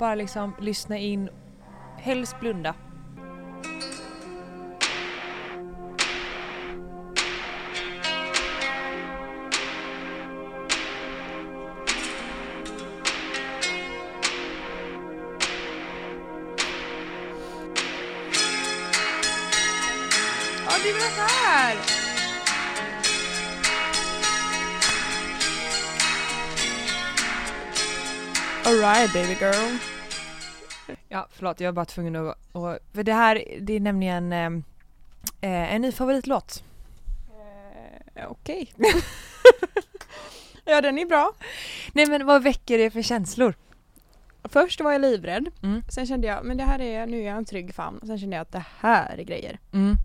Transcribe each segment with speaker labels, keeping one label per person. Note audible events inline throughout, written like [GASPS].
Speaker 1: bara liksom lyssna in, helst blunda.
Speaker 2: Alright baby girl.
Speaker 1: Ja, förlåt jag var bara tvungen att... att för det här, det är nämligen eh, eh, en ny favoritlåt.
Speaker 2: Eh, Okej. [LAUGHS] ja, den är bra.
Speaker 1: Nej men vad väcker det för känslor?
Speaker 2: Först var jag livrädd.
Speaker 1: Mm.
Speaker 2: Sen kände jag, men det här är, nu är jag en trygg famn. Sen kände jag att det här är grejer.
Speaker 1: Mm.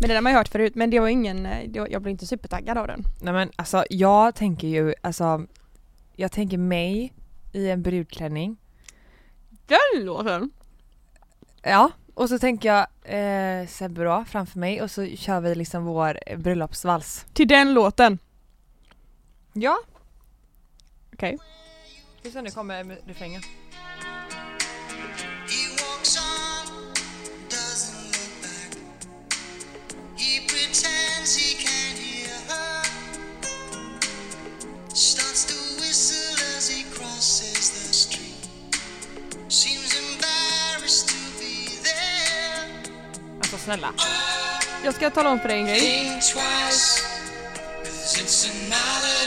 Speaker 2: Men det där har man ju hört förut, men det var ingen, eh, jag blev inte supertaggad av den.
Speaker 1: Nej men alltså jag tänker ju, alltså jag tänker mig i en brudklänning.
Speaker 2: Den låten?
Speaker 1: Ja, och så tänker jag eh, då framför mig och så kör vi liksom vår bröllopsvals.
Speaker 2: Till den låten?
Speaker 1: Ja.
Speaker 2: Okej.
Speaker 1: Okay. Så nu kommer med refrängen. Snälla.
Speaker 2: Jag ska tala om för dig en grej.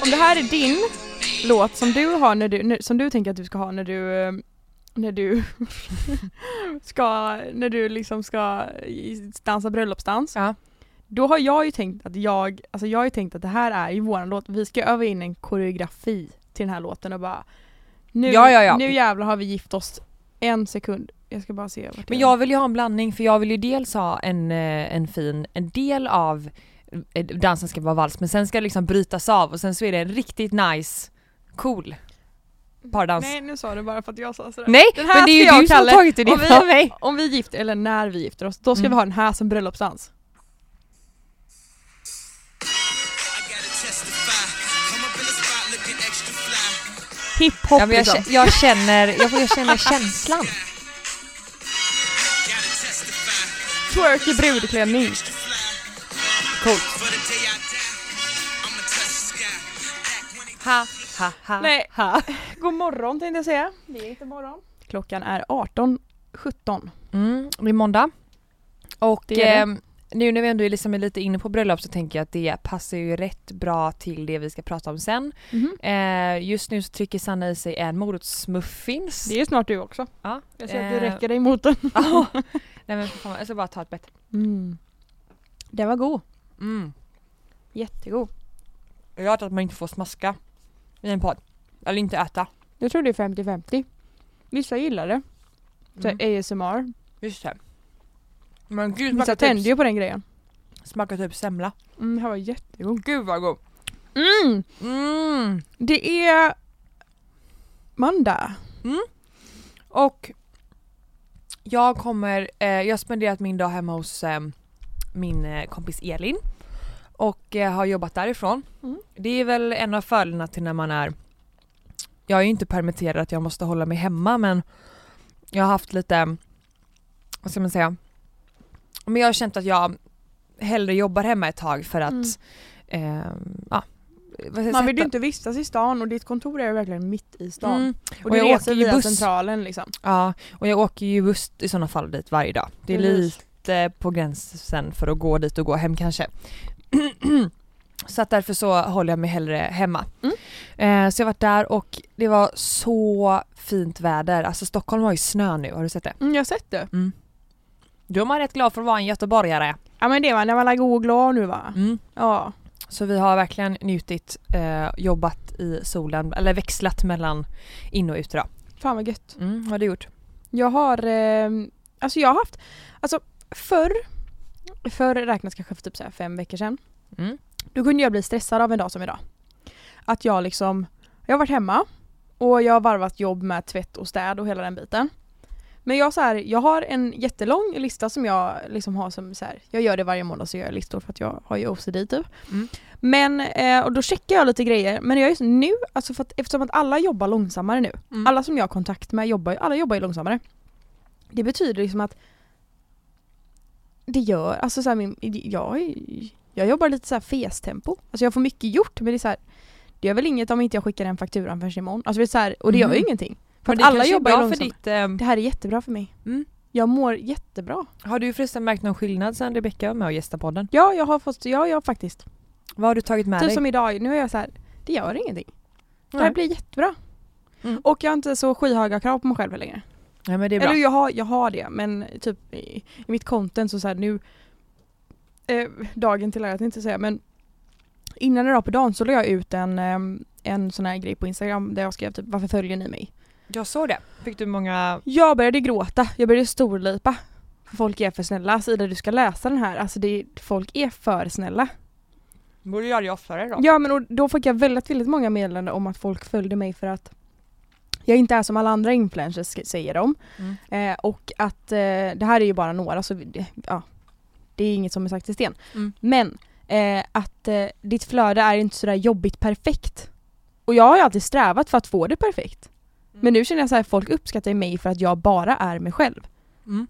Speaker 2: Om det här är din låt som du har när du, som du tänker att du ska ha när du eh, när du [LAUGHS] ska, när du liksom ska dansa bröllopsdans.
Speaker 1: Ja.
Speaker 2: Då har jag ju tänkt att jag, alltså jag har ju tänkt att det här är ju våran låt, vi ska öva in en koreografi till den här låten och bara nu,
Speaker 1: Ja, ja, ja.
Speaker 2: nu jävlar har vi gift oss en sekund. Jag ska bara se vart
Speaker 1: Men
Speaker 2: jag
Speaker 1: vill ju ha en blandning för jag vill ju dels ha en, eh, en fin, en del av eh, dansen ska vara vals men sen ska det liksom brytas av och sen så är det en riktigt nice, cool pardans.
Speaker 2: Nej nu sa du bara för att jag sa sådär.
Speaker 1: Nej,
Speaker 2: Den här
Speaker 1: men det är ju
Speaker 2: jag
Speaker 1: du som
Speaker 2: Kalle.
Speaker 1: tagit det
Speaker 2: Om vi-
Speaker 1: från mig.
Speaker 2: Om vi gifter, eller när vi gifter oss, då ska
Speaker 1: Mm.
Speaker 2: vi ha den här som bröllopsdans. Hiphop
Speaker 1: Ja, jag,
Speaker 2: liksom.
Speaker 1: jag känner, jag, jag känner känslan. [LAUGHS]
Speaker 2: Twerk i brudklänning.
Speaker 1: Coolt. Ha, ha, ha,
Speaker 2: Nej.
Speaker 1: ha. [LAUGHS]
Speaker 2: God morgon tänkte jag säga. Det är inte morgon. Klockan är 18.17.
Speaker 1: Mm, det är måndag. Och
Speaker 2: Det är det.
Speaker 1: eh, nu när vi ändå är liksom lite inne på bröllop så tänker jag att det passar ju rätt bra till det vi ska prata om sen.
Speaker 2: Mhm.
Speaker 1: Eh, just nu så trycker Sanna i sig en morotsmuffins.
Speaker 2: Det är snart du också.
Speaker 1: Ja.
Speaker 2: Jag ser att du
Speaker 1: Eh,
Speaker 2: räcker dig mot den. [LAUGHS]
Speaker 1: Nej men för fan, jag ska bara ta ett bett.
Speaker 2: Mm. Den var god.
Speaker 1: Mm.
Speaker 2: Jättegod.
Speaker 1: Jag har hört att man inte får smaska i en podd. Eller inte äta.
Speaker 2: Jag tror det är 50-50. Vissa gillar det. Så
Speaker 1: Mm.
Speaker 2: ASMR.
Speaker 1: Just det. Men gud
Speaker 2: Vissa
Speaker 1: smakar
Speaker 2: tänder ju
Speaker 1: typ,
Speaker 2: på den grejen.
Speaker 1: smakar typ semla.
Speaker 2: Mm, det här var jättegod.
Speaker 1: Gud vad god.
Speaker 2: Mm.
Speaker 1: Mm.
Speaker 2: Det är måndag.
Speaker 1: Och jag kommer, eh, jag har spenderat min dag hemma hos eh, min eh, kompis Elin och eh, har jobbat därifrån.
Speaker 2: Mm.
Speaker 1: Det är väl en av fördelarna till när man är, jag är ju inte permitterad att jag måste hålla mig hemma men jag har haft lite, vad ska man säga, men jag har känt att jag hellre jobbar hemma ett tag för att,
Speaker 2: Mm.
Speaker 1: eh, ja,
Speaker 2: Man vill ju inte vistas i stan och ditt kontor är verkligen mitt i stan.
Speaker 1: Mm.
Speaker 2: Och,
Speaker 1: Och
Speaker 2: du
Speaker 1: jag
Speaker 2: reser
Speaker 1: åker ju
Speaker 2: via
Speaker 1: buss.
Speaker 2: centralen liksom.
Speaker 1: Ja, och jag åker ju buss i sådana fall dit varje dag. Det är
Speaker 2: Precis.
Speaker 1: lite på gränsen för att gå dit och gå hem kanske. [CLEARS THROAT] så att därför så håller jag mig hellre hemma.
Speaker 2: Mm.
Speaker 1: Eh, så jag varit där och det var så fint väder. Alltså Stockholm har ju snö nu, har du sett det?
Speaker 2: Mm, jag har sett det.
Speaker 1: Då är man rätt glad för att vara en göteborgare.
Speaker 2: Ja men det var när man är god och glad nu va?
Speaker 1: Mm.
Speaker 2: Ja.
Speaker 1: Så vi har verkligen njutit, eh, jobbat i solen, eller växlat mellan in och ute då.
Speaker 2: Fan vad gött.
Speaker 1: Mm, vad har du gjort?
Speaker 2: Jag har, eh, alltså jag har haft, alltså förr, förr räknas kanske för typ så fem veckor sedan.
Speaker 1: Mm.
Speaker 2: Då kunde jag bli stressad av en dag som idag. Att jag liksom, jag har varit hemma och jag har varvat jobb med tvätt och städ och hela den biten. Men jag, så här, jag har en jättelång lista som jag liksom har som så här, jag gör det varje måndag så gör jag listor för att jag har ju OCD typ.
Speaker 1: Mm.
Speaker 2: Men, eh, och då checkar jag lite grejer, men jag är nu, alltså för att, eftersom att alla jobbar långsammare nu,
Speaker 1: Mm.
Speaker 2: alla som jag har kontakt med jobbar, alla jobbar ju långsammare. Det betyder liksom att det gör, alltså så här, min, jag, jag jobbar lite så här festempo. Alltså jag får mycket gjort men det är så här, det gör väl inget om inte jag skickar den fakturan förrän imorgon. Alltså det är så här, och det gör ju
Speaker 1: Mhm.
Speaker 2: ingenting. För att alla jobbar
Speaker 1: bra för ditt... ehm,
Speaker 2: Det här är jättebra för mig.
Speaker 1: Mm.
Speaker 2: Jag mår jättebra.
Speaker 1: Har du förresten märkt någon skillnad sen Rebecka var med och gästade podden?
Speaker 2: Ja, jag har fått, ja, jag faktiskt.
Speaker 1: Vad har du tagit med
Speaker 2: Typ
Speaker 1: dig?
Speaker 2: som idag, nu är jag så här, det gör ingenting. Det här
Speaker 1: Nej.
Speaker 2: blir jättebra.
Speaker 1: Mm.
Speaker 2: Och jag har inte så skyhöga krav på mig själv längre.
Speaker 1: Nej men det är bra.
Speaker 2: Eller jag har, jag har det, men typ i, i mitt content så, så här, nu eh, dagen till ära inte säga men innan idag på dagen så la jag ut en, ehm, en sån här grej på Instagram där jag skrev typ varför följer ni mig?
Speaker 1: Jag såg det. Fick du många...
Speaker 2: Jag började gråta, jag började storlipa. För folk är för snälla, Ida du ska läsa den här, alltså det, folk är för snälla.
Speaker 1: borde göra det oftare då.
Speaker 2: Ja men och då fick jag väldigt, väldigt många meddelanden om att folk följde mig för att jag inte är som alla andra influencers säger de.
Speaker 1: Mm.
Speaker 2: Eh, och att eh, det här är ju bara några så det, ja, det är inget som är sagt i sten.
Speaker 1: Mm.
Speaker 2: Men eh, att eh, ditt flöde är inte sådär jobbigt perfekt. Och jag har ju alltid strävat för att få det perfekt. Men nu känner jag så här, folk uppskattar mig för att jag bara är mig själv.
Speaker 1: Mm.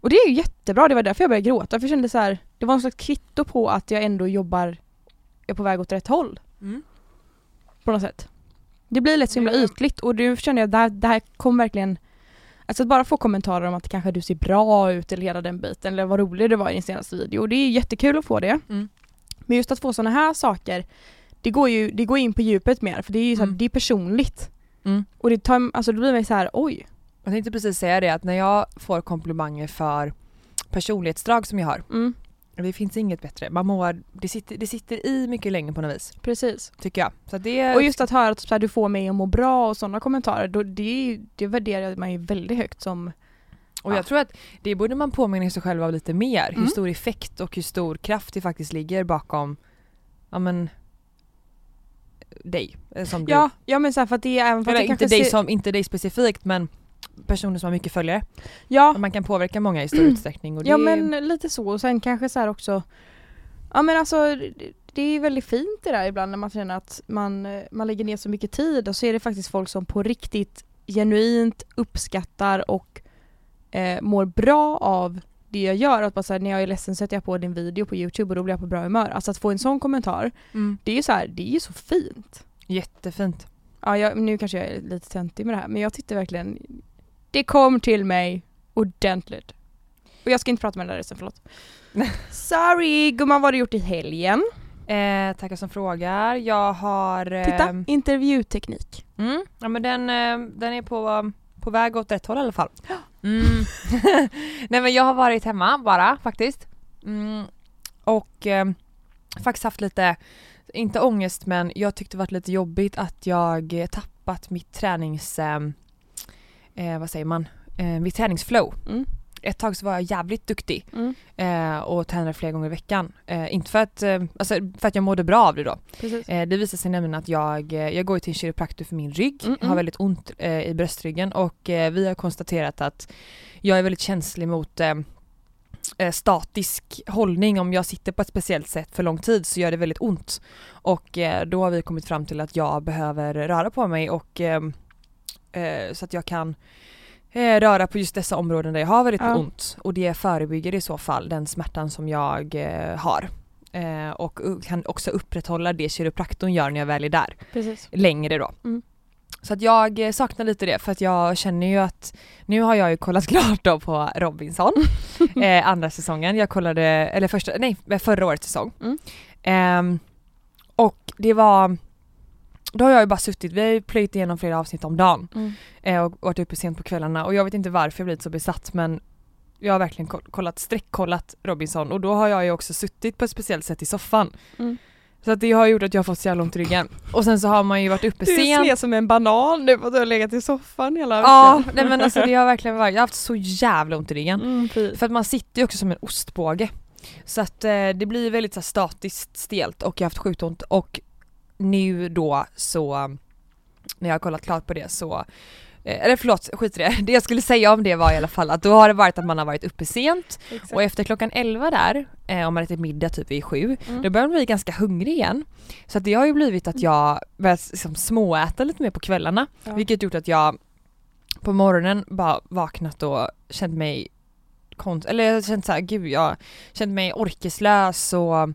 Speaker 2: Och det är ju jättebra, det var därför jag började gråta. För jag kände så här, det var en slags kvitto på att jag ändå jobbar, är på väg åt rätt håll
Speaker 1: Mm.
Speaker 2: på något sätt. Det blir lätt så himla ytligt och nu känner jag att det här, det här kommer verkligen Alltså att bara få kommentarer om att kanske du ser bra ut eller hela den biten eller vad rolig du var i din senaste video. Det är jättekul att få det.
Speaker 1: Mm.
Speaker 2: Men just att få sådana här saker det går ju det går in på djupet mer för det är ju så här,
Speaker 1: Mm.
Speaker 2: det är personligt.
Speaker 1: Mm.
Speaker 2: Och det tar, alltså då blir ju så här, oj.
Speaker 1: Jag tänkte precis säga det att när jag får komplimanger för personlighetsdrag som jag har,
Speaker 2: Mm,
Speaker 1: det finns inget bättre. Man mår, det sitter, det sitter i mycket längre på något vis,
Speaker 2: precis.
Speaker 1: tycker jag. Så det
Speaker 2: Och just att höra att så här, du får mig att må bra och sådana kommentarer, då, det, det värderar man ju väldigt högt som
Speaker 1: Och
Speaker 2: Ja.
Speaker 1: jag tror att det borde man påminna sig själv av lite mer. Hur
Speaker 2: Mm.
Speaker 1: stor effekt och hur stor kraft det faktiskt ligger bakom, ja men, dig. eh, Som
Speaker 2: Ja, ja men så här, för att det är även
Speaker 1: du. Eller
Speaker 2: det
Speaker 1: inte dig,
Speaker 2: ser-
Speaker 1: som, inte dig specifikt men personer som har mycket följare.
Speaker 2: Ja,
Speaker 1: Och Man kan påverka många i stor utsträckning. Och det,
Speaker 2: Ja men lite så och sen kanske så här också Ja men alltså det- det är väldigt fint det där ibland när man känner att man, eh, man lägger ner så mycket tid och så är det faktiskt folk som på riktigt genuint uppskattar och eh, mår bra av det jag gör. Att bara så här, när jag är ledsen sätter jag på din video på youtube och då blir jag på bra humör. Alltså att få en sån kommentar,
Speaker 1: mm,
Speaker 2: det är ju så här, det är ju så fint.
Speaker 1: jättefint.
Speaker 2: Ja, jag, nu kanske jag är lite töntig med det här men jag tyckte verkligen Det kom till mig ordentligt. Och jag ska inte prata med den där resten, förlåt. [LAUGHS] Sorry gumman, vad har du gjort i helgen?
Speaker 1: Eh, tackar som frågar. Jag har... Eh,
Speaker 2: Titta, intervjuteknik.
Speaker 1: Mm, ja men den, eh, den är på, på väg åt rätt håll i alla fall. [GASPS] Mm. [LAUGHS] Nej men jag har varit hemma bara faktiskt. Mm. Och eh, faktiskt haft lite, inte ångest men jag tyckte det varit lite jobbigt att jag tappat mitt tränings... Eh, eh, vad säger man? Eh, mitt träningsflow.
Speaker 2: Mm.
Speaker 1: Ett tag så var jag jävligt duktig
Speaker 2: Mm.
Speaker 1: eh, och tränade flera gånger i veckan. Eh, inte för att, eh, alltså, för att jag mådde bra av det då. Eh, det visar sig nämligen att jag, eh, jag går till en kiropraktor för min rygg,
Speaker 2: Mm,
Speaker 1: har
Speaker 2: mm.
Speaker 1: väldigt ont eh, i bröstryggen och vi har konstaterat att jag är väldigt känslig mot statisk hållning. Om jag sitter på ett speciellt sätt för lång tid så gör det väldigt ont. Och då har vi kommit fram till att jag behöver röra på mig och så att jag kan eh, röra på just dessa områden där jag har väldigt
Speaker 2: Ja.
Speaker 1: ont och det förebygger i så fall den smärtan som jag eh, har. Eh, och kan också upprätthålla det kiropraktorn gör när jag väl är där
Speaker 2: Precis.
Speaker 1: längre då.
Speaker 2: Mm.
Speaker 1: Så att jag eh, saknar lite det för att jag känner ju att nu har jag ju kollat [LAUGHS] klart då på Robinson, [LAUGHS] eh, andra säsongen. Jag kollade, eller första, nej förra årets säsong.
Speaker 2: Mm.
Speaker 1: Ehm, och det var, då har jag ju bara suttit, vi har ju plöjt igenom flera avsnitt om dagen
Speaker 2: Mm.
Speaker 1: eh, och varit uppe sent på kvällarna och jag vet inte varför jag blivit så besatt men jag har verkligen ko- kollat, streckkollat Robinson och då har jag ju också suttit på ett speciellt sätt i soffan.
Speaker 2: Mm.
Speaker 1: Så att det har gjort att jag har fått så jävla ont i ryggen. Och sen så har man ju varit uppe
Speaker 2: Du är
Speaker 1: sent.
Speaker 2: sned som en banan nu för att du har legat i soffan hela
Speaker 1: Ja,
Speaker 2: veckan.
Speaker 1: nej men alltså det har [LAUGHS] verkligen varit, jag har haft så jävla ont i ryggen.
Speaker 2: Mm.
Speaker 1: För att man sitter ju också som en ostbåge. Så att eh, det blir väldigt så här, statiskt stelt och jag har haft sjukt ont och nu då så när jag har kollat klart på det så Eh, Eller förlåt, skit i det. [LAUGHS] Det jag skulle säga om det var i alla fall att då har det varit att man har varit uppe sent och efter klockan 11 där, eh, om man ätit middag typ vid sju,
Speaker 2: Mm.
Speaker 1: då börjar man bli ganska hungrig igen. Så att det har ju blivit att jag börjat liksom småäta lite mer på kvällarna.
Speaker 2: Ja.
Speaker 1: Vilket gjort att jag på morgonen bara vaknat och känt mig konst... Eller jag känt såhär, gud jag känt mig orkeslös och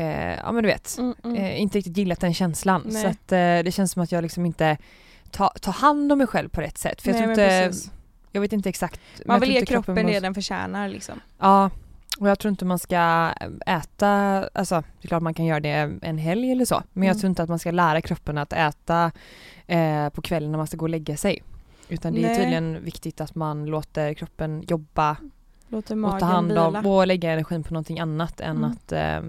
Speaker 1: eh, ja men du vet,
Speaker 2: Mm, mm.
Speaker 1: eh, inte riktigt gillat den känslan.
Speaker 2: Nej.
Speaker 1: Så att eh, det känns som att jag liksom inte tar tar hand om mig själv på rätt sätt. För jag,
Speaker 2: Nej,
Speaker 1: tror
Speaker 2: men
Speaker 1: inte, jag vet inte exakt.
Speaker 2: Man
Speaker 1: jag
Speaker 2: vill
Speaker 1: tror
Speaker 2: ge kroppen
Speaker 1: mår-
Speaker 2: det den förtjänar liksom.
Speaker 1: Ja, och jag tror inte man ska äta, alltså det är klart man kan göra det en helg eller så, men jag
Speaker 2: Mm.
Speaker 1: tror inte att man ska lära kroppen att äta eh, på kvällen när man ska gå och lägga sig. Utan det är
Speaker 2: Nej.
Speaker 1: tydligen viktigt att man låter kroppen jobba
Speaker 2: Låter
Speaker 1: och
Speaker 2: magen
Speaker 1: ta hand
Speaker 2: vila.
Speaker 1: om och lägga energin på någonting annat än
Speaker 2: Mm.
Speaker 1: att eh,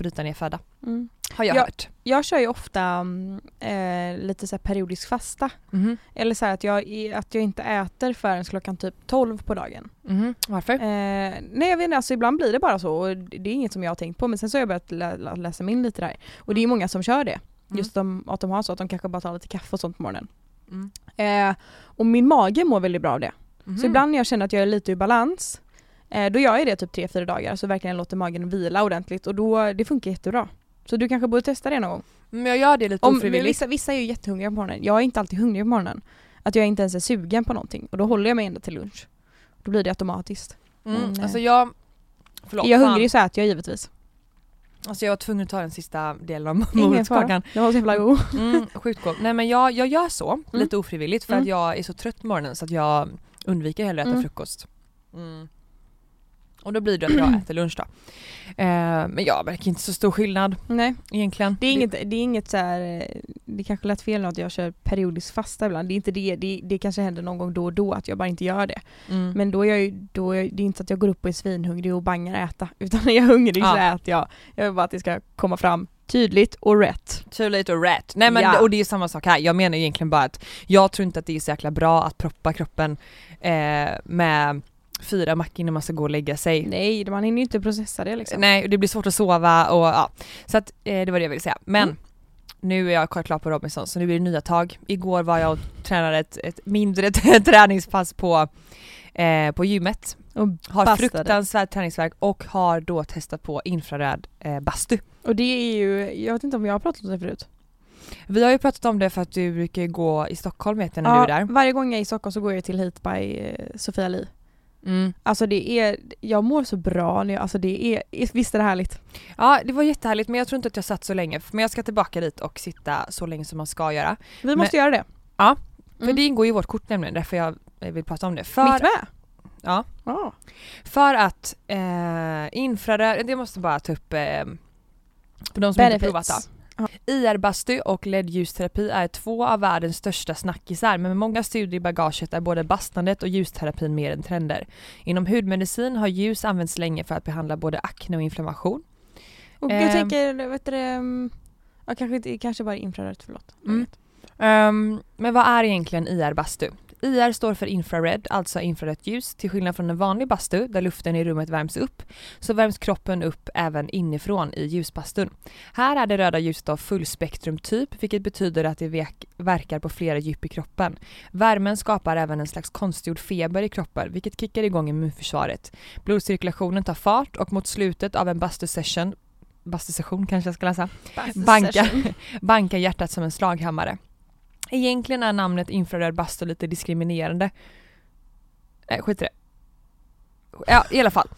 Speaker 1: bryta ner föda.
Speaker 2: Mm.
Speaker 1: Har jag
Speaker 2: Ja.
Speaker 1: hört.
Speaker 2: Jag kör ju ofta mm, eh, lite så periodisk fasta.
Speaker 1: Mhm.
Speaker 2: Eller så att jag, att jag inte äter förrän klockan typ 12 på dagen.
Speaker 1: Mhm. Varför?
Speaker 2: Eh, nej jag vet inte, alltså ibland blir det bara så och det är inget som jag har tänkt på men sen så har jag börjat lä- lä- läsa mig in lite där. Och det är många som kör det.
Speaker 1: Mm.
Speaker 2: Just de, att de har så att de kanske bara tar lite kaffe och sånt på morgonen.
Speaker 1: Mm.
Speaker 2: Eh, och min mage mår väldigt bra av det.
Speaker 1: Mhm.
Speaker 2: Så ibland när jag känner att jag är lite ur balans eh, då gör jag det typ 3-4 dagar så verkligen låter magen vila ordentligt och då, det funkar jättebra. Så du kanske borde testa det någon gång.
Speaker 1: Men jag gör det lite
Speaker 2: Om,
Speaker 1: ofrivilligt.
Speaker 2: vissa, vissa är ju jättehungriga på morgonen. Jag är inte alltid hungrig på morgonen. Att jag inte ens är sugen på någonting och då håller jag mig ända till lunch. Då blir det automatiskt.
Speaker 1: Mm.
Speaker 2: Men, eh,
Speaker 1: Alltså jag... Förlåt,
Speaker 2: är jag hungrig så äter jag givetvis.
Speaker 1: Alltså jag var tvungen att ta den sista delen av morotskakan.
Speaker 2: Den var så jävla god.
Speaker 1: Mm, sjukt god. Nej men jag, jag gör så, lite ofrivilligt för
Speaker 2: Mm.
Speaker 1: att jag är så trött på morgonen så att jag undviker hellre att äta
Speaker 2: Mm.
Speaker 1: frukost. Och då blir det att jag äter lunch då. Eh, men jag märker inte så stor skillnad
Speaker 2: Nej,
Speaker 1: egentligen.
Speaker 2: det är inget, det är inget så här, eh, det kanske lät fel att jag kör periodisk fasta ibland. Det är inte det, det, det kanske händer någon gång då och då att jag bara inte gör det.
Speaker 1: Mm.
Speaker 2: Men då är jag ju, då är det är inte så att jag går upp och är svinhungrig och bangar äta. [LAUGHS] Utan när jag är hungrig så
Speaker 1: Ja.
Speaker 2: äter jag. Jag vill bara att det ska komma fram tydligt och rätt.
Speaker 1: Late och rätt. Nej men
Speaker 2: Ja.
Speaker 1: och det är samma sak här. Jag menar egentligen bara att jag tror inte att det är så jäkla bra att proppa kroppen eh, med fyra mackor när man ska gå och lägga sig.
Speaker 2: Nej, man hinner ju inte processa det liksom.
Speaker 1: Nej, det blir svårt att sova och ja. Så att eh, det var det jag ville säga. Men
Speaker 2: Mm.
Speaker 1: nu är jag klar på Robinson så nu blir det nya tag. Igår var jag och tränade ett, ett mindre [LAUGHS] träningspass på, eh, på gymmet.
Speaker 2: Och,
Speaker 1: Har
Speaker 2: Bastade.
Speaker 1: fruktansvärd träningsvärk och har då testat på infraröd eh, bastu.
Speaker 2: och det är ju, jag vet inte om jag har pratat om det förut.
Speaker 1: Vi har ju pratat om det för att du brukar gå i Stockholm vet jag när du är där.
Speaker 2: varje gång jag är i Stockholm så går jag till Hit by eh, Sofia Li.
Speaker 1: Mm.
Speaker 2: Alltså det är, jag mår så bra nu, alltså det är, visst är det härligt?
Speaker 1: Ja det var jättehärligt men jag tror inte att jag satt så länge. Men jag ska tillbaka dit och sitta så länge som man ska göra.
Speaker 2: Vi måste göra det.
Speaker 1: För
Speaker 2: Mm.
Speaker 1: det ingår i vårt kort nämligen, därför jag eh, vill prata om det. För,
Speaker 2: Mitt med?
Speaker 1: Ja.
Speaker 2: Ah.
Speaker 1: för att eh, infraröd, det måste bara ta upp eh, för de som inte provat då. IR-bastu och LED-ljusterapi är två av världens största snackisar men med många studier i bagaget är både bastandet och ljusterapin mer än trender. Inom hudmedicin har ljus använts länge för att behandla både akne och inflammation.
Speaker 2: Och jag
Speaker 1: Ehm.
Speaker 2: tänker, vet du mm, ja, kanske, kanske bara infrarött, förlåt.
Speaker 1: Mm. Ehm, men vad är egentligen IR-bastu? IR står för infrared, alltså infrarött ljus. Till skillnad från en vanlig bastu där luften i rummet värms upp så värms kroppen upp även inifrån i ljusbastun. Här är det röda ljuset av fullspektrumtyp vilket betyder att det verkar på flera djup i kroppen. Värmen skapar även en slags konstgjord feber i kroppen vilket kickar igång immunförsvaret. Blodcirkulationen tar fart och mot slutet av en bastusession bastusession kanske jag ska läsa, Banka. [LAUGHS] bankar hjärtat som en slaghammare. Egentligen är namnet infraröd bastu lite diskriminerande. Nej, skit i det. Ja, i alla fall.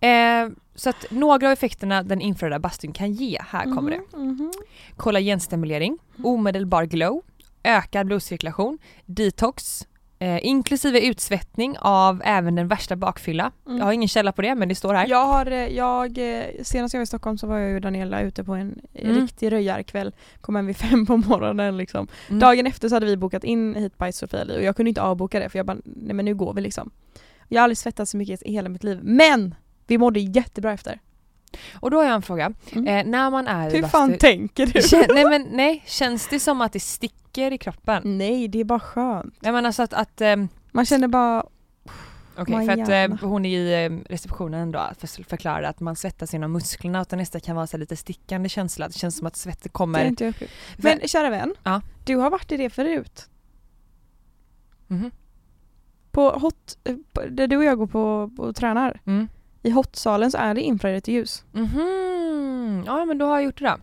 Speaker 1: Eh, så att några av effekterna den infraröda bastun kan ge, här kommer det.
Speaker 2: Mhm, mhm.
Speaker 1: Kollagenstimulering, omedelbar glow, ökad blodcirkulation, detox, eh, inklusive utsvettning av även den värsta bakfylla.
Speaker 2: Mm.
Speaker 1: Jag har ingen källa på det men det står här.
Speaker 2: Jag har, eh, jag, eh, senast jag var i Stockholm så var jag och Daniela ute på en
Speaker 1: Mm.
Speaker 2: riktig röjarkväll. Kom hem vid [LAUGHS] fem på morgonen liksom.
Speaker 1: Mm.
Speaker 2: Dagen efter så hade vi bokat in hit by Sofia Li och jag kunde inte avboka det för jag bara, nej men nu går vi liksom. Jag har aldrig svettats så mycket i hela mitt liv, men vi mådde jättebra efter.
Speaker 1: Och då har jag en fråga.
Speaker 2: Mm.
Speaker 1: Eh, när man är
Speaker 2: Hur fan
Speaker 1: bastu-
Speaker 2: tänker du?
Speaker 1: Kän- nej men nej, känns det som att det sticker i kroppen?
Speaker 2: Nej, det är bara skönt.
Speaker 1: Jag menar så att, att ehm,
Speaker 2: Man känner bara,
Speaker 1: okej för att eh, hon i eh, receptionen då för, förklarade att man svettas genom musklerna och att det nästan kan vara så lite stickande känsla, det känns som att svettet
Speaker 2: det är
Speaker 1: kommer.
Speaker 2: inte upplevt. Men kära vän,
Speaker 1: Ja.
Speaker 2: du har varit i det förut.
Speaker 1: Mhm.
Speaker 2: På hot, eh, där du och jag går på och tränar,
Speaker 1: Mm.
Speaker 2: I hotsalen så är det infrarött ljus.
Speaker 1: Mhm. Ja men då har jag gjort det då.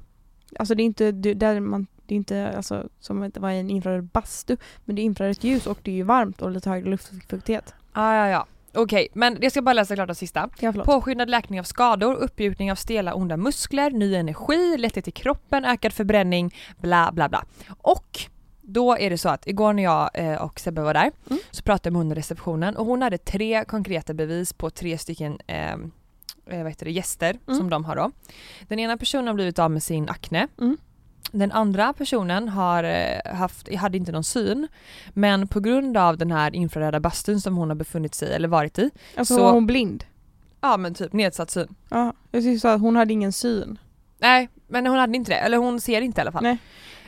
Speaker 2: Alltså det är inte, det- där man, det är inte alltså, som att det var en infraröd bastu, men det är infrarött ljus och det är ju varmt och lite högre luftfuktighet.
Speaker 1: Ah, ja ja. Okej, men jag ska bara läsa klart det sista.
Speaker 2: Ja, förlåt.
Speaker 1: Påskyndad läkning av skador, uppgjutning av stela onda muskler, ny energi, lätthet i kroppen, ökad förbränning, bla bla bla. Och då är det så att igår när jag eh, och Sebbe var där
Speaker 2: Mm.
Speaker 1: så pratade jag med hon i receptionen och hon hade tre konkreta bevis på tre stycken eh, eh, vad heter det, gäster
Speaker 2: Mm.
Speaker 1: som de har då. Den ena personen har blivit av med sin akne.
Speaker 2: Mm.
Speaker 1: Den andra personen har eh, haft, hade inte någon syn men på grund av den här infraröda bastun som hon har befunnit sig eller varit i,
Speaker 2: Alltså
Speaker 1: så-
Speaker 2: var hon blind?
Speaker 1: ja men typ nedsatt syn.
Speaker 2: Ja, jag tyckte att hon hade ingen syn.
Speaker 1: Nej men hon hade inte det, eller hon ser inte i alla fall.
Speaker 2: Nej.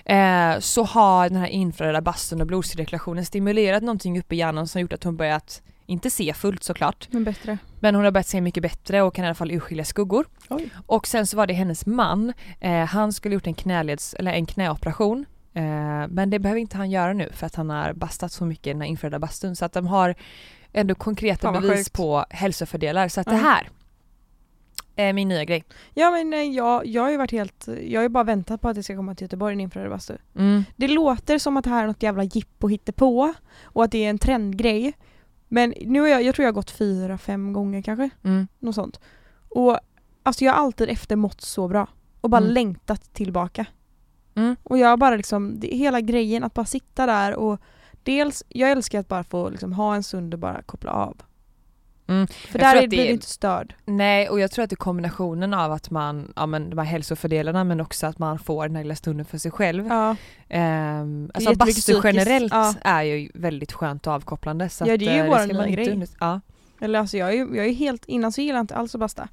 Speaker 1: Eh, så har den här infraröda bastun och blodcirkulationen stimulerat någonting uppe i hjärnan som gjort att hon börjat, inte se fullt såklart,
Speaker 2: Men bättre.
Speaker 1: men hon har börjat se mycket bättre och kan i alla fall urskilja skuggor.
Speaker 2: Oj.
Speaker 1: Och sen så var det hennes man, eh, han skulle gjort en knäleds, eller en knäoperation eh, men det behöver inte han göra nu för att han har bastat så mycket i den här infraröda bastun så att de har ändå konkreta bevis
Speaker 2: sjukt.
Speaker 1: på hälsofördelar så att
Speaker 2: Ja.
Speaker 1: det här är min nya grej.
Speaker 2: Ja men nej, jag, jag har ju varit helt, jag har ju bara väntat på att det ska komma till Göteborg en infraröd bastu.
Speaker 1: Mm.
Speaker 2: Det låter som att det här är något jävla jippo på och att det är en trendgrej. Men nu har jag, jag tror jag har gått fyra, fem gånger kanske.
Speaker 1: Mm.
Speaker 2: Något sånt. Och alltså jag har alltid eftermått så bra. Och bara
Speaker 1: Mm.
Speaker 2: längtat tillbaka.
Speaker 1: Mm.
Speaker 2: Och jag har bara liksom, det, hela grejen att bara sitta där och dels, jag älskar att bara få liksom ha en stund och bara koppla av.
Speaker 1: Mm.
Speaker 2: För
Speaker 1: Jag
Speaker 2: där är,
Speaker 1: det
Speaker 2: blir du inte störd.
Speaker 1: Nej och jag tror att det är kombinationen av att man, ja men de här hälsofördelarna men också att man får den här lilla stunden för sig själv.
Speaker 2: Ja,
Speaker 1: Ehm, alltså bastu generellt
Speaker 2: ja.
Speaker 1: är ju väldigt skönt och avkopplande. Så
Speaker 2: Ja, det är ju
Speaker 1: eh,
Speaker 2: vår
Speaker 1: inte
Speaker 2: grej.
Speaker 1: Ja.
Speaker 2: eller alltså jag är, ju- jag är helt, innan så gillade jag inte alls att basta.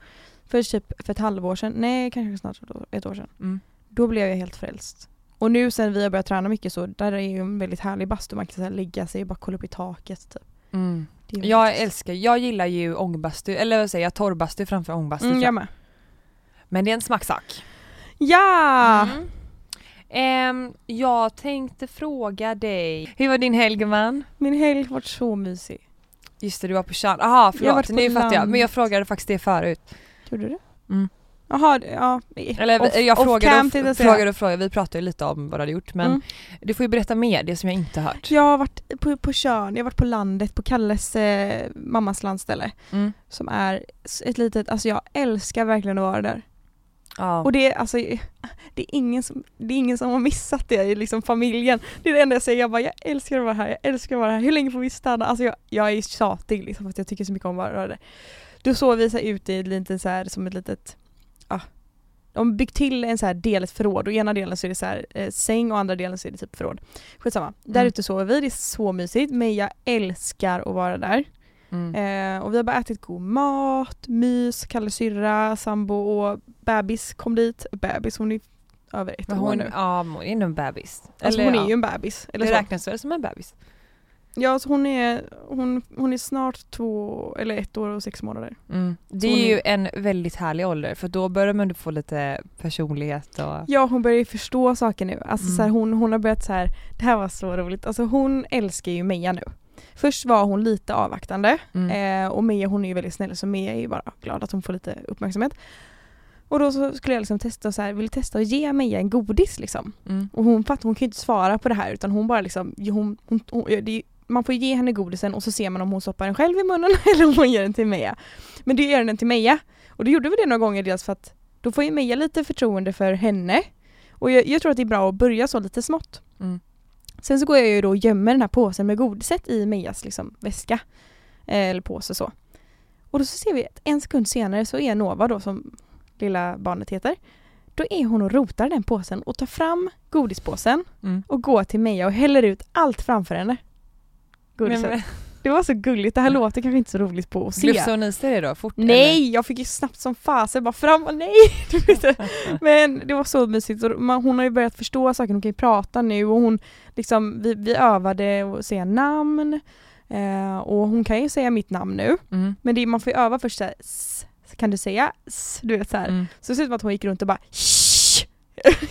Speaker 2: För typ för ett halvår sedan, nej kanske snart ett år- sedan.
Speaker 1: Mm.
Speaker 2: Då blev jag helt frälst. Och nu sen vi har börjat träna mycket så, där är ju en väldigt härlig bastu. Man kan så här lägga sig och bara kolla upp i taket typ.
Speaker 1: Mm. Jag älskar, jag gillar ju ångbastu, eller vad säger jag, torrbastu framför ångbastu.
Speaker 2: Mm, jag med.
Speaker 1: Men det är en smaksak.
Speaker 2: Ja!
Speaker 1: Mm. Ehm, jag tänkte fråga dig, hur var din helg gumman?
Speaker 2: Min helg varit så mysig.
Speaker 1: Just det, du var på Tjörn.
Speaker 2: Varit
Speaker 1: förlåt, nu fattar jag. Men jag frågade faktiskt det förut.
Speaker 2: Gjorde du?
Speaker 1: Mm.
Speaker 2: Jaha, ja.
Speaker 1: Eller
Speaker 2: off,
Speaker 1: jag
Speaker 2: cam
Speaker 1: och, frågade och frågade, vi pratade ju lite om vad du hade gjort men
Speaker 2: Mm.
Speaker 1: du får ju berätta mer, det som jag inte hört.
Speaker 2: Jag har varit på, på Tjörn, jag har varit på landet, på Kalles eh, mammas landställe.
Speaker 1: Mm.
Speaker 2: Som är ett litet, alltså jag älskar verkligen att vara där.
Speaker 1: Ja.
Speaker 2: Och det är alltså, [LAUGHS] det är ingen som, det är ingen som har missat det i liksom familjen. Det är det enda jag säger, jag bara jag älskar att vara här, jag älskar att vara här, hur länge får vi stanna? Alltså jag, jag är tjatig liksom för att jag tycker så mycket om att vara där. Då sover vi så här ute i ett litet så här, som ett litet, ja. De har byggt till en så här del, ett förråd och ena delen så är det så här, eh, säng och andra delen så är det typ förråd. Skitsamma. Där
Speaker 1: Mm.
Speaker 2: ute sover vi, det är så mysigt men jag älskar att vara där.
Speaker 1: Mm.
Speaker 2: Eh, och vi har bara ätit god mat, mys, Kalle syrra, sambo och bebis kom dit. Bebis, hon är över ett
Speaker 1: Men
Speaker 2: år
Speaker 1: hon,
Speaker 2: nu.
Speaker 1: ja, hon är nog en bebis.
Speaker 2: Alltså hon är
Speaker 1: ja,
Speaker 2: ju en bebis. Eller
Speaker 1: det
Speaker 2: så.
Speaker 1: räknas väl som en bebis?
Speaker 2: Ja, så hon är, hon, hon är snart två, eller ett år och sex månader.
Speaker 1: Mm. Det är
Speaker 2: är-
Speaker 1: ju en väldigt härlig ålder för då börjar man få lite personlighet och...
Speaker 2: Ja, hon börjar ju förstå saker nu. Alltså
Speaker 1: Mm.
Speaker 2: så här, hon, hon har börjat så här. det här var så roligt. Alltså hon älskar ju Meja nu. Först var hon lite avvaktande
Speaker 1: Mm.
Speaker 2: eh, och Meja hon är ju väldigt snäll så Meja är ju bara glad att hon får lite uppmärksamhet. Och då så skulle jag liksom testa så här, vill testa att ge Meja en godis liksom.
Speaker 1: Mm.
Speaker 2: Och hon fattar, hon kan ju inte svara på det här utan hon bara liksom, hon, hon, hon, det man får ge henne godisen och så ser man om hon stoppar den själv i munnen [LAUGHS] eller om hon ger den till Meja. Men det gör den till Meja. Och då gjorde vi det några gånger dels för att då får ju Meja lite förtroende för henne. Och jag, jag tror att det är bra att börja så lite smått.
Speaker 1: Mm.
Speaker 2: Sen så går jag ju då och gömmer den här påsen med godiset i Mejas liksom, väska. Eh, eller påse så. Och då så ser vi att en sekund senare så är Nova då som lilla barnet heter. Då är hon och rotar den påsen och tar fram godispåsen
Speaker 1: Mm.
Speaker 2: och går till Meja och häller ut allt framför henne.
Speaker 1: Men, [LAUGHS]
Speaker 2: Det var så gulligt, det här låter kanske inte så roligt på att se.
Speaker 1: Glufsade hon i sig det då fort?
Speaker 2: Nej, jag fick ju snabbt som fasen bara fram och nej! [LAUGHS] [LAUGHS] Men det var så mysigt hon har ju börjat förstå saker, hon kan ju prata nu och hon liksom, vi, vi övade att säga namn eh, och hon kan ju säga mitt namn nu
Speaker 1: Mm.
Speaker 2: men det, man får ju öva först såhär kan du säga S? Du vet såhär.
Speaker 1: Mm.
Speaker 2: Så det ser ut som att hon gick runt och bara "Shh",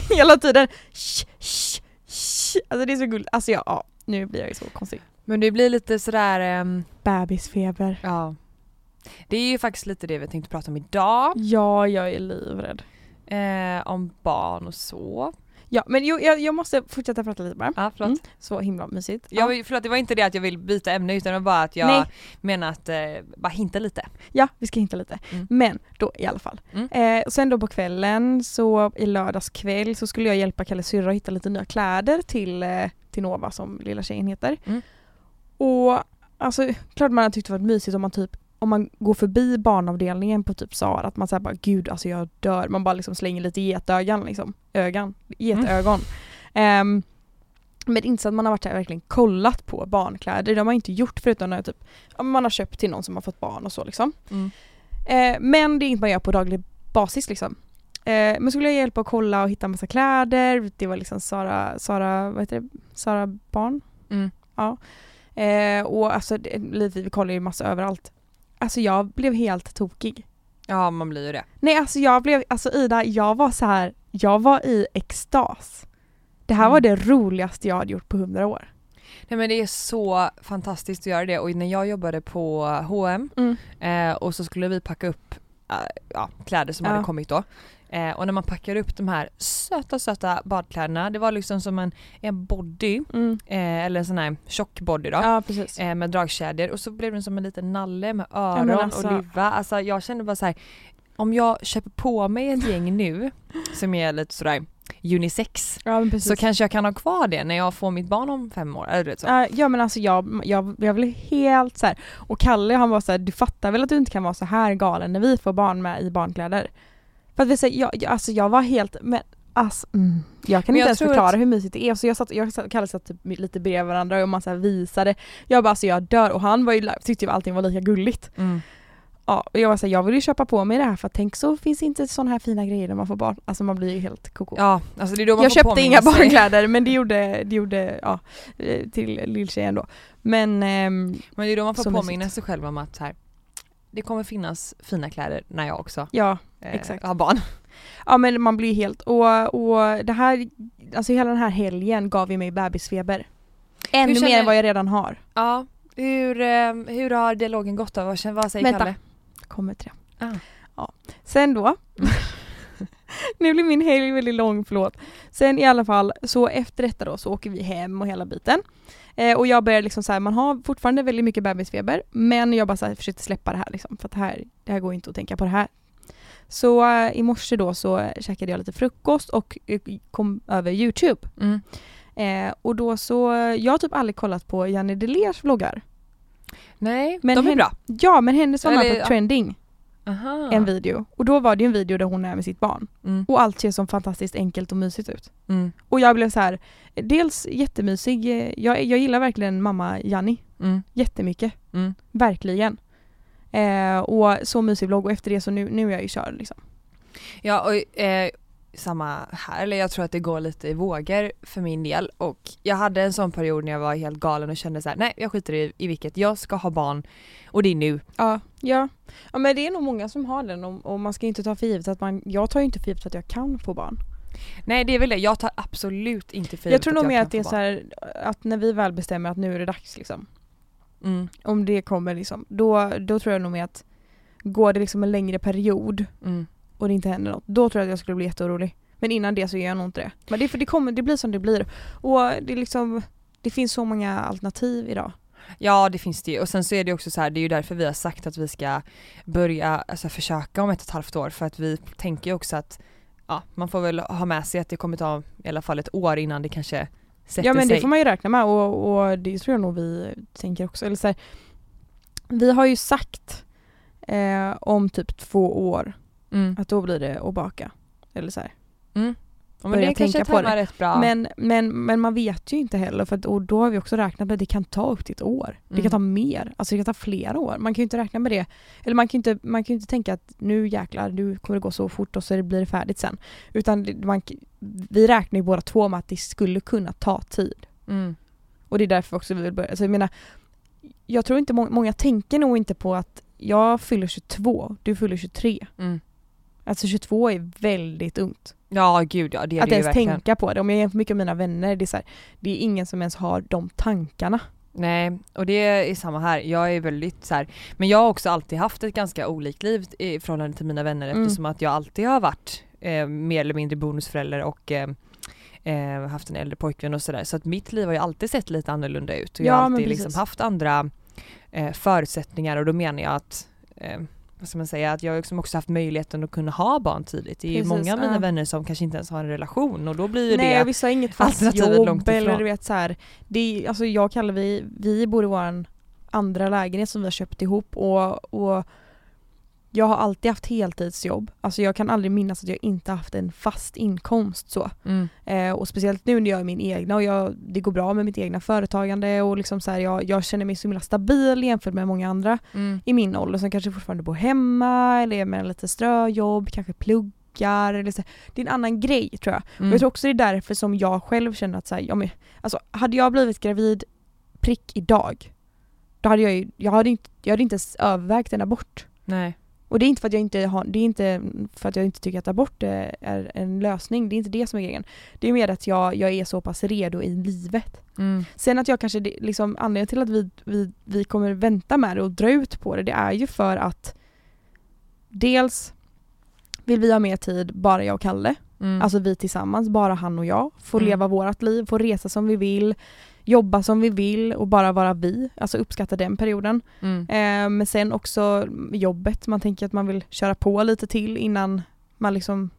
Speaker 2: hela tiden. "Shh, shh, shh." Alltså det är så gulligt. Alltså ja, ja, nu blir jag ju så konstig.
Speaker 1: Men det blir lite sådär, ehm,
Speaker 2: Bebisfeber.
Speaker 1: ja. Det är ju faktiskt lite det vi tänkte prata om idag.
Speaker 2: Ja, jag är livrädd.
Speaker 1: Eh, om barn och så.
Speaker 2: Ja, men jo, jag, jag måste fortsätta prata lite bara.
Speaker 1: Ja.
Speaker 2: Mm, så himla mysigt.
Speaker 1: Jag, vill- förlåt, det var inte det att jag vill byta ämne utan bara att jag
Speaker 2: Nej.
Speaker 1: menar att, eh, bara hinta lite.
Speaker 2: Ja, vi ska hinta lite.
Speaker 1: Mm.
Speaker 2: Men då i alla fall.
Speaker 1: Mm.
Speaker 2: Eh, och sen då på kvällen, så i lördags kväll så skulle jag hjälpa Kalle syrra att hitta lite nya kläder till, eh, till Nova som lilla tjejen heter.
Speaker 1: Mm.
Speaker 2: Och alltså klart man har tyckt det varit mysigt om man typ om man går förbi barnavdelningen på typ Zara, att man säger bara gud alltså jag dör, man bara liksom slänger lite getögon liksom, ögon, getögon. Ehm, men inte så att man har varit och verkligen kollat på barnkläder, det har man inte gjort förutom när typ, man har köpt till någon som har fått barn och så liksom.
Speaker 1: Mm.
Speaker 2: Eh, men det är inget man gör på daglig basis liksom. Eh, men så skulle jag hjälpa att kolla och hitta en massa kläder, det var liksom Sara, Sara, vad heter det, Sara barn?
Speaker 1: Mm.
Speaker 2: Ja. Eh, och alltså lite, vi kollar ju massa överallt. Alltså jag blev helt tokig.
Speaker 1: Ja man blir ju det.
Speaker 2: Nej alltså jag blev, alltså Ida, jag var så här, jag var i extas. Det här var det
Speaker 1: Mm.
Speaker 2: roligaste jag hade gjort på hundra år.
Speaker 1: Nej men det är så fantastiskt att göra det och när jag jobbade på H&M eh, och så skulle vi packa upp eh, ja, kläder som
Speaker 2: Ja.
Speaker 1: hade kommit då. Eh, och när man packar upp de här söta söta badkläderna, det var liksom som en, en body,
Speaker 2: Mm.
Speaker 1: eh, eller en sån här tjock body då.
Speaker 2: Ja.
Speaker 1: Eh, med dragkedjor och så blev den som en liten nalle med öron
Speaker 2: men alltså-
Speaker 1: och luva. Alltså jag kände bara så här. om jag köper på mig ett gäng nu som är lite sådär unisex
Speaker 2: Ja
Speaker 1: så kanske jag kan ha kvar det när jag får mitt barn om fem år. Eller så.
Speaker 2: Ja, ja men alltså jag, jag, jag blev helt så här. och Kalle han var så här, du fattar väl att du inte kan vara så här galen när vi får barn med i barnkläder? För att vi säger, jag, jag, alltså jag var helt, men alltså, mm, jag kan
Speaker 1: Men
Speaker 2: inte
Speaker 1: jag
Speaker 2: ens förklara
Speaker 1: att-
Speaker 2: hur mysigt det är. Så jag satt, jag satt, Kalle satt typ lite bredvid varandra och man så visade. Jag bara alltså jag dör och han var ju, tyckte ju allting var lika gulligt.
Speaker 1: Mm.
Speaker 2: Ja, och jag var så här, jag vill ju köpa på mig det här för tänk så finns inte sådana här fina grejer när man får barn. Alltså man blir ju helt koko.
Speaker 1: Ja, alltså det är då man
Speaker 2: jag
Speaker 1: får
Speaker 2: köpte inga
Speaker 1: sig.
Speaker 2: barnkläder men det gjorde, det gjorde ja, eh, till lilltjejen då. Men ehm,
Speaker 1: Men det är då man får påminna sig själv om att här, det kommer finnas fina kläder när jag också
Speaker 2: ja, Exakt.
Speaker 1: har barn.
Speaker 2: ja men man blir helt, och, och det här, alltså hela den här helgen gav ju mig bebisfeber. Ännu
Speaker 1: känner-
Speaker 2: mer än vad jag redan har.
Speaker 1: Ja, hur, eh, hur har dialogen gått då? Vad, vad säger
Speaker 2: Vänta.
Speaker 1: Kalle?
Speaker 2: Kommer till det.
Speaker 1: Ah.
Speaker 2: Ja. Sen då, [LAUGHS] nu blir min helg väldigt lång, förlåt. Sen i alla fall, så efter detta då så åker vi hem och hela biten. Eh, och jag börjar liksom så här, man har fortfarande väldigt mycket bebisfeber men jag bara så här, försökte släppa det här liksom för att det här, det här går inte att tänka på det här. Så eh, i morse då så käkade jag lite frukost och eh, kom över Youtube.
Speaker 1: Mm.
Speaker 2: Eh, och då så, jag har typ aldrig kollat på Janne Delers vloggar.
Speaker 1: Nej,
Speaker 2: Men
Speaker 1: de är
Speaker 2: hen-
Speaker 1: bra.
Speaker 2: Ja men hennes var med på
Speaker 1: ja.
Speaker 2: trending,
Speaker 1: Aha.
Speaker 2: en video. Och då var det en video där hon är med sitt barn.
Speaker 1: Mm.
Speaker 2: Och allt ser så fantastiskt enkelt och mysigt ut.
Speaker 1: Mm.
Speaker 2: Och jag blev så här, dels jättemysig, eh, jag, jag gillar verkligen mamma Janni
Speaker 1: Mm.
Speaker 2: jättemycket.
Speaker 1: Mm.
Speaker 2: Verkligen. Eh, och så mysig vlogg och efter det så nu, nu är jag ju körd liksom.
Speaker 1: Ja och eh, samma här, eller jag tror att det går lite i vågor för min del och jag hade en sån period när jag var helt galen och kände så här: nej jag skiter i, i vilket, jag ska ha barn och det är nu.
Speaker 2: Ja. ja. Ja men det är nog många som har den och, och man ska inte ta för givet att man, jag tar ju inte för givet att jag kan få barn.
Speaker 1: Nej det är väl det, jag tar absolut inte för
Speaker 2: Jag tror nog mer
Speaker 1: kan
Speaker 2: att det är
Speaker 1: få
Speaker 2: så här, att när vi väl bestämmer att nu är det dags liksom.
Speaker 1: Mm.
Speaker 2: Om det kommer liksom, då, då tror jag nog mer att går det liksom en längre period
Speaker 1: Mm.
Speaker 2: och det inte händer något, då tror jag att jag skulle bli jätteorolig. Men innan det så gör jag nog inte det. Men det är för det kommer, det blir som det blir. Och det liksom, det finns så många alternativ idag.
Speaker 1: Ja det finns det ju och sen så är det också så här, det är ju därför vi har sagt att vi ska börja alltså, försöka om ett och ett halvt år för att vi tänker ju också att ja, man får väl ha med sig att det kommer ta i alla fall ett år innan det kanske sätter
Speaker 2: Ja men
Speaker 1: sig.
Speaker 2: det får man ju räkna med och, och det tror jag nog vi tänker också. Eller så här, vi har ju sagt eh, om typ två år
Speaker 1: mm.
Speaker 2: att då blir det att baka. Eller så.
Speaker 1: Mm. Ja, men
Speaker 2: börja
Speaker 1: det
Speaker 2: tänka på
Speaker 1: tajmar rätt bra.
Speaker 2: Men, men, men man vet ju inte heller för att, och då har vi också räknat med att det kan ta upp till ett år. Det
Speaker 1: Mm.
Speaker 2: kan ta mer, alltså det kan ta flera år. Man kan ju inte räkna med det. Eller man kan ju inte, man kan inte tänka att nu jäklar, nu kommer det gå så fort och så blir det färdigt sen. Utan det, man, vi räknar ju båda två med att det skulle kunna ta tid.
Speaker 1: mm.
Speaker 2: Och det är därför också vi vill börja. Alltså jag menar, jag tror inte må, många tänker nog inte på att jag fyller 22, du fyller 23.
Speaker 1: Mm.
Speaker 2: Alltså 22 är väldigt ungt.
Speaker 1: Ja gud ja det är
Speaker 2: att
Speaker 1: det ju
Speaker 2: ens
Speaker 1: verkligen.
Speaker 2: tänka på det. Om jag jämför mycket med mina vänner, det är, så här, det är ingen som ens har de tankarna.
Speaker 1: Nej, och det är samma här. Jag är väldigt så här, men jag har också alltid haft ett ganska olikt liv i förhållande till mina vänner
Speaker 2: Mm.
Speaker 1: eftersom att jag alltid har varit eh, mer eller mindre bonusförälder och eh, eh, haft en äldre pojkvän och sådär. Så att mitt liv har ju alltid sett lite annorlunda ut och jag
Speaker 2: Ja,
Speaker 1: har alltid liksom haft andra eh, förutsättningar och då menar jag att eh, vad ska man säga, att jag har liksom också haft möjligheten att kunna ha barn tidigt. Det är
Speaker 2: Precis,
Speaker 1: många av mina
Speaker 2: ja.
Speaker 1: vänner som kanske inte ens har en relation och då blir ju
Speaker 2: Nej
Speaker 1: det
Speaker 2: vissa har inget fast jobb eller du vet så här. Det är, alltså jag kallar vi, vi bor i våran andra lägenhet som vi har köpt ihop och, och jag har alltid haft heltidsjobb. Alltså jag kan aldrig minnas att jag inte haft en fast inkomst så.
Speaker 1: mm,
Speaker 2: Eh, och speciellt nu när jag är min egna och jag, det går bra med mitt egna företagande och liksom så här, jag, jag känner mig så himla stabil jämfört med många andra
Speaker 1: mm,
Speaker 2: i min ålder som kanske fortfarande bor hemma eller är med lite ströjobb, kanske pluggar eller så. Det är en annan grej tror jag.
Speaker 1: mm.
Speaker 2: Och jag tror också det är därför som jag själv känner att så här, ja, men, alltså, hade jag blivit gravid prick idag, då hade jag ju, jag hade inte, jag hade inte ens övervägt en abort.
Speaker 1: Nej.
Speaker 2: Och det är inte för att jag inte har, det är inte för att jag inte tycker att abort är, en lösning, det är inte det som är grejen. Det är mer att jag, jag är så pass redo i livet.
Speaker 1: Mm.
Speaker 2: Sen att jag kanske, liksom anledningen till att vi, vi, vi kommer vänta med det och dra ut på det, det är ju för att dels vill vi ha mer tid, bara jag och Kalle.
Speaker 1: Mm.
Speaker 2: Alltså vi tillsammans, bara han och jag. Får
Speaker 1: Mm.
Speaker 2: leva vårt liv, får resa som vi vill, jobba som vi vill och bara vara vi. Alltså uppskatta den perioden.
Speaker 1: mm.
Speaker 2: Eh, men sen också jobbet, man tänker att man vill köra på lite till innan man liksom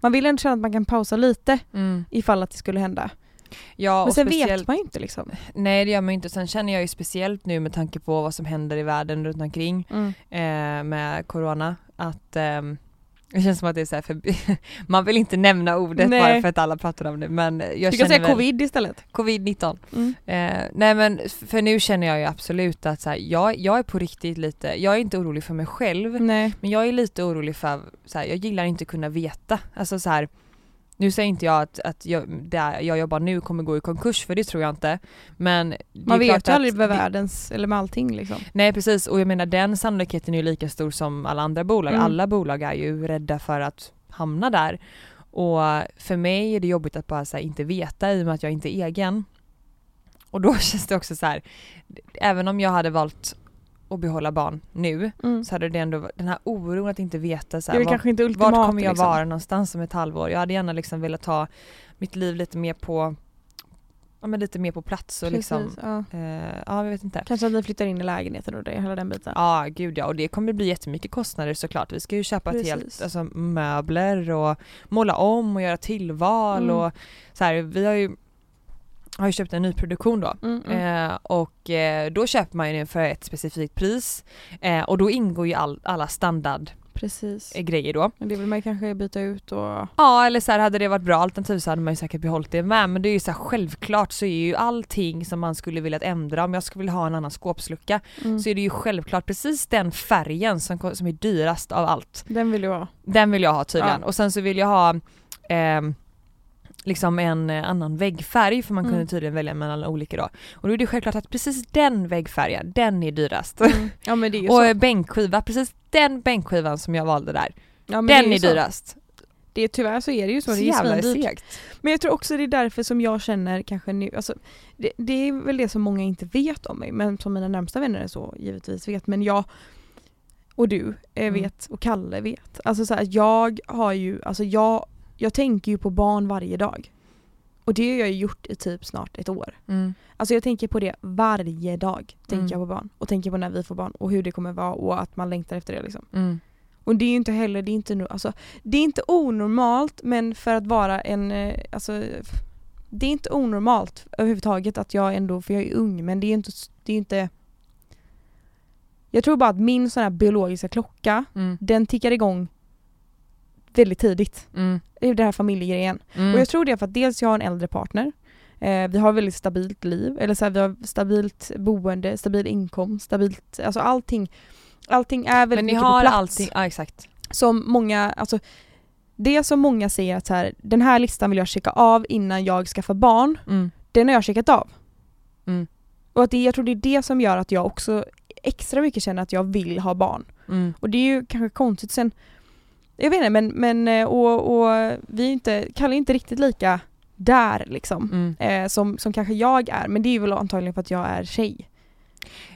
Speaker 2: man vill ändå känna att man kan pausa lite
Speaker 1: Mm.
Speaker 2: ifall att det skulle hända.
Speaker 1: Ja,
Speaker 2: Men
Speaker 1: och
Speaker 2: sen
Speaker 1: speciellt,
Speaker 2: vet man ju inte liksom.
Speaker 1: Nej det gör man ju inte. Sen känner jag ju speciellt nu med tanke på vad som händer i världen runt omkring eh, med corona att ehm, det känns som att det är så för, [LAUGHS] man vill inte nämna ordet
Speaker 2: Nej.
Speaker 1: bara för att alla pratar om det men jag
Speaker 2: Du kan
Speaker 1: känner
Speaker 2: säga
Speaker 1: väl,
Speaker 2: covid istället.
Speaker 1: covid-19.
Speaker 2: Mm.
Speaker 1: Eh, nej men för nu känner jag ju absolut att så här, jag, jag är på riktigt lite, jag är inte orolig för mig själv
Speaker 2: Nej.
Speaker 1: men jag är lite orolig för, så här, jag gillar inte kunna veta. Alltså så här, nu säger inte jag att, att jag, där jag jobbar nu kommer gå i konkurs för det tror jag inte. Men
Speaker 2: Man vet ju aldrig med världens, eller med allting liksom.
Speaker 1: Nej precis och jag menar den sannolikheten är ju lika stor som alla andra bolag.
Speaker 2: Mm.
Speaker 1: Alla bolag är ju rädda för att hamna där. Och för mig är det jobbigt att bara här, inte veta i och med att jag inte är egen. Och då [LAUGHS] känns det också så här, även om jag hade valt att behålla barn nu
Speaker 2: Mm.
Speaker 1: så hade det ändå den här oron att inte veta så här, vad-
Speaker 2: kanske inte ultimat
Speaker 1: vart kommer jag
Speaker 2: liksom.
Speaker 1: vara någonstans om ett halvår? Jag hade gärna liksom velat ta mitt liv lite mer på ja, men lite mer på plats och liksom
Speaker 2: Precis, ja.
Speaker 1: eh, ja jag vet inte.
Speaker 2: Kanske att ni flyttar in i lägenheten och det, hela den biten.
Speaker 1: Ja gud ja och det kommer bli jättemycket kostnader såklart. Vi ska ju köpa ett
Speaker 2: Precis.
Speaker 1: helt, alltså möbler och måla om och göra tillval
Speaker 2: Mm.
Speaker 1: och så här, vi har ju har ju köpt en nyproduktion då
Speaker 2: Mm, mm.
Speaker 1: eh, och eh, då köper man ju den för ett specifikt pris eh, och då ingår ju all, alla standardgrejer
Speaker 2: Precis.
Speaker 1: då.
Speaker 2: Men det vill man ju kanske byta ut och...
Speaker 1: Ja eller så här, hade det varit bra alternativ så hade man ju säkert behållit det med men det är ju så här, självklart så är ju allting som man skulle vilja ändra om jag skulle vilja ha en annan skåpslucka
Speaker 2: Mm.
Speaker 1: så är det ju självklart precis den färgen som, som är dyrast av allt.
Speaker 2: Den vill jag ha.
Speaker 1: Den vill jag ha tydligen
Speaker 2: Ja.
Speaker 1: och sen så vill jag ha ehm, liksom en eh, annan väggfärg för man
Speaker 2: Mm.
Speaker 1: kunde tydligen välja mellan olika då. Och då är det självklart att precis den väggfärgen, den är dyrast.
Speaker 2: Mm. [LAUGHS] Ja men det är ju
Speaker 1: och
Speaker 2: så.
Speaker 1: bänkskiva, precis den bänkskivan som jag valde där,
Speaker 2: Ja,
Speaker 1: den är,
Speaker 2: så.
Speaker 1: dyrast.
Speaker 2: Det är, tyvärr så är det ju så.
Speaker 1: Så
Speaker 2: det är
Speaker 1: jävla
Speaker 2: svindyrt.
Speaker 1: segt.
Speaker 2: Men jag tror också det är därför som jag känner kanske nu, alltså, det, det är väl det som många inte vet om mig, men som mina närmsta vänner är så givetvis vet. Men jag och du eh,
Speaker 1: Mm.
Speaker 2: vet och Kalle vet. Alltså så här, jag har ju, alltså jag, jag tänker ju på barn varje dag. Och det har jag gjort i typ snart ett år.
Speaker 1: Mm.
Speaker 2: Alltså jag tänker på det varje dag. Tänker
Speaker 1: Mm.
Speaker 2: jag på barn. Och tänker på när vi får barn och hur det kommer vara och att man längtar efter det liksom.
Speaker 1: Mm.
Speaker 2: Och det är ju inte heller, det är inte, alltså, det är inte onormalt men för att vara en, eh, alltså det är inte onormalt överhuvudtaget att jag ändå, för jag är ung men det är ju inte, det är inte Jag tror bara att min sån här biologiska klocka,
Speaker 1: Mm.
Speaker 2: den tickar igång väldigt tidigt.
Speaker 1: Mm.
Speaker 2: Det är det här familjegrejen.
Speaker 1: Mm.
Speaker 2: Och jag tror det är för att dels jag har en äldre partner, eh, vi har väldigt stabilt liv, eller så här, vi har stabilt boende, stabil inkomst, stabilt, alltså allting Allting är väldigt
Speaker 1: Men ni
Speaker 2: mycket
Speaker 1: har
Speaker 2: på plats
Speaker 1: allting, ja exakt.
Speaker 2: som många, alltså det som många säger att så här, den här listan vill jag checka av innan jag skaffar barn,
Speaker 1: Mm.
Speaker 2: den har jag checkat av.
Speaker 1: Mm.
Speaker 2: Och att det, jag tror det är det som gör att jag också extra mycket känner att jag vill ha barn.
Speaker 1: Mm.
Speaker 2: Och det är ju kanske konstigt sen, jag vet inte men, men eh, och, och vi är inte, Kalle är inte riktigt lika där liksom.
Speaker 1: Mm.
Speaker 2: Eh, som, som kanske jag är, men det är väl antagligen för att jag är tjej.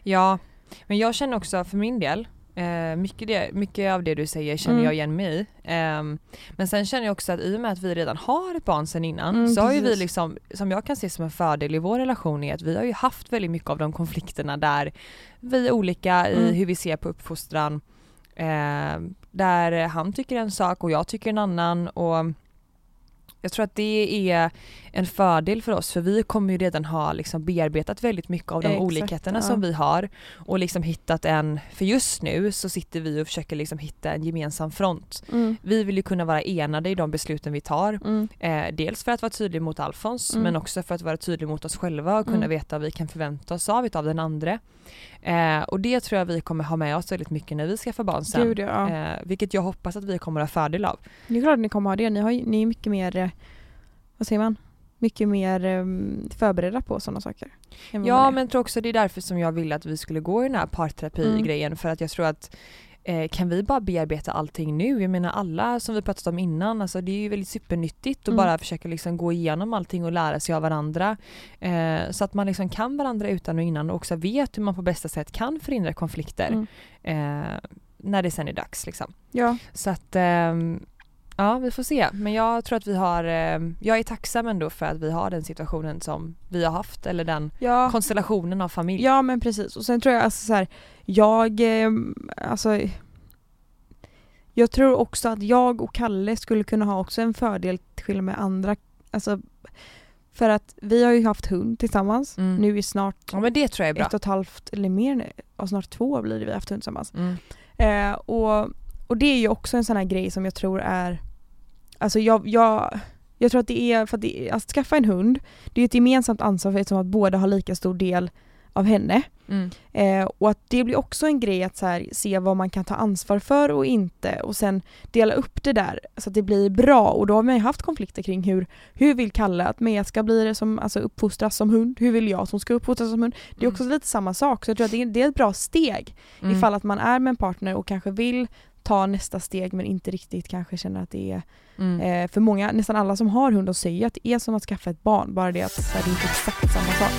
Speaker 1: Ja, men jag känner också för min del, eh, mycket, det, mycket av det du säger känner
Speaker 2: Mm.
Speaker 1: jag igen mig i. Ehm, men sen känner jag också att i och med att vi redan har ett barn sedan innan
Speaker 2: Mm,
Speaker 1: så har ju vi liksom, som jag kan se som en fördel i vår relation är att vi har ju haft väldigt mycket av de konflikterna där vi är olika i
Speaker 2: Mm.
Speaker 1: hur vi ser på uppfostran. Där han tycker en sak och jag tycker en annan och jag tror att det är en fördel för oss för vi kommer ju redan ha liksom bearbetat väldigt mycket av de
Speaker 2: Exakt,
Speaker 1: olikheterna
Speaker 2: ja.
Speaker 1: som vi har och liksom hittat en, för just nu så sitter vi och försöker liksom hitta en gemensam front.
Speaker 2: Mm.
Speaker 1: Vi vill ju kunna vara enade i de besluten vi tar.
Speaker 2: Mm.
Speaker 1: Eh, dels för att vara tydlig mot Alfons
Speaker 2: Mm.
Speaker 1: men också för att vara tydlig mot oss själva och kunna
Speaker 2: Mm.
Speaker 1: veta vad vi kan förvänta oss av av den andra. Eh, och det tror jag vi kommer ha med oss väldigt mycket när vi skaffar barn sen.
Speaker 2: Gud ja.
Speaker 1: Eh, vilket jag hoppas att vi kommer ha fördel av.
Speaker 2: Det är klart att ni kommer ha det. Ni, har, ni är mycket mer, eh, vad säger man? Mycket mer um, förberedda på sådana saker.
Speaker 1: Ja men jag tror också det är därför som jag vill att vi skulle gå i den här parterapi-grejen för att jag tror att eh, kan vi bara bearbeta allting nu? Jag menar alla som vi pratat om innan, alltså det är ju väldigt supernyttigt att
Speaker 2: Mm.
Speaker 1: bara försöka liksom gå igenom allting och lära sig av varandra. Eh, så att man liksom kan varandra utan och innan och också vet hur man på bästa sätt kan förhindra konflikter
Speaker 2: Mm.
Speaker 1: eh, när det sen är dags liksom.
Speaker 2: Ja,
Speaker 1: Så att ehm, Ja vi får se men jag tror att vi har, ehm, jag är tacksam ändå för att vi har den situationen som vi har haft eller den
Speaker 2: ja.
Speaker 1: konstellationen av familj.
Speaker 2: Ja men precis och sen tror jag alltså så här, jag, eh, alltså jag tror också att jag och Kalle skulle kunna ha också en fördel till skillnad med andra, alltså för att vi har ju haft hund tillsammans,
Speaker 1: Mm.
Speaker 2: nu är snart
Speaker 1: Ja men det tror jag är bra.
Speaker 2: ett och ett halvt eller mer nu, och snart två blir det vi har haft hund tillsammans.
Speaker 1: Mm.
Speaker 2: Eh, och, och det är ju också en sån här grej som jag tror är, alltså jag, jag, jag tror att det är, för att, det, att skaffa en hund, det är ett gemensamt ansvar eftersom att båda har lika stor del av henne.
Speaker 1: Mm.
Speaker 2: Eh, och att det blir också en grej att här, se vad man kan ta ansvar för och inte och sen dela upp det där så att det blir bra och då har man ju haft konflikter kring hur, hur vill Kalle att Mea ska bli det som, alltså uppfostras som hund? Hur vill jag som ska uppfostras som hund? Det är också lite samma sak så jag tror att det är, det är ett bra steg
Speaker 1: Mm.
Speaker 2: ifall att man är med en partner och kanske vill ta nästa steg men inte riktigt kanske känner att det är
Speaker 1: Mm.
Speaker 2: eh, för många, nästan alla som har hund och säger att det är som att skaffa ett barn bara det att här, det är inte exakt samma sak.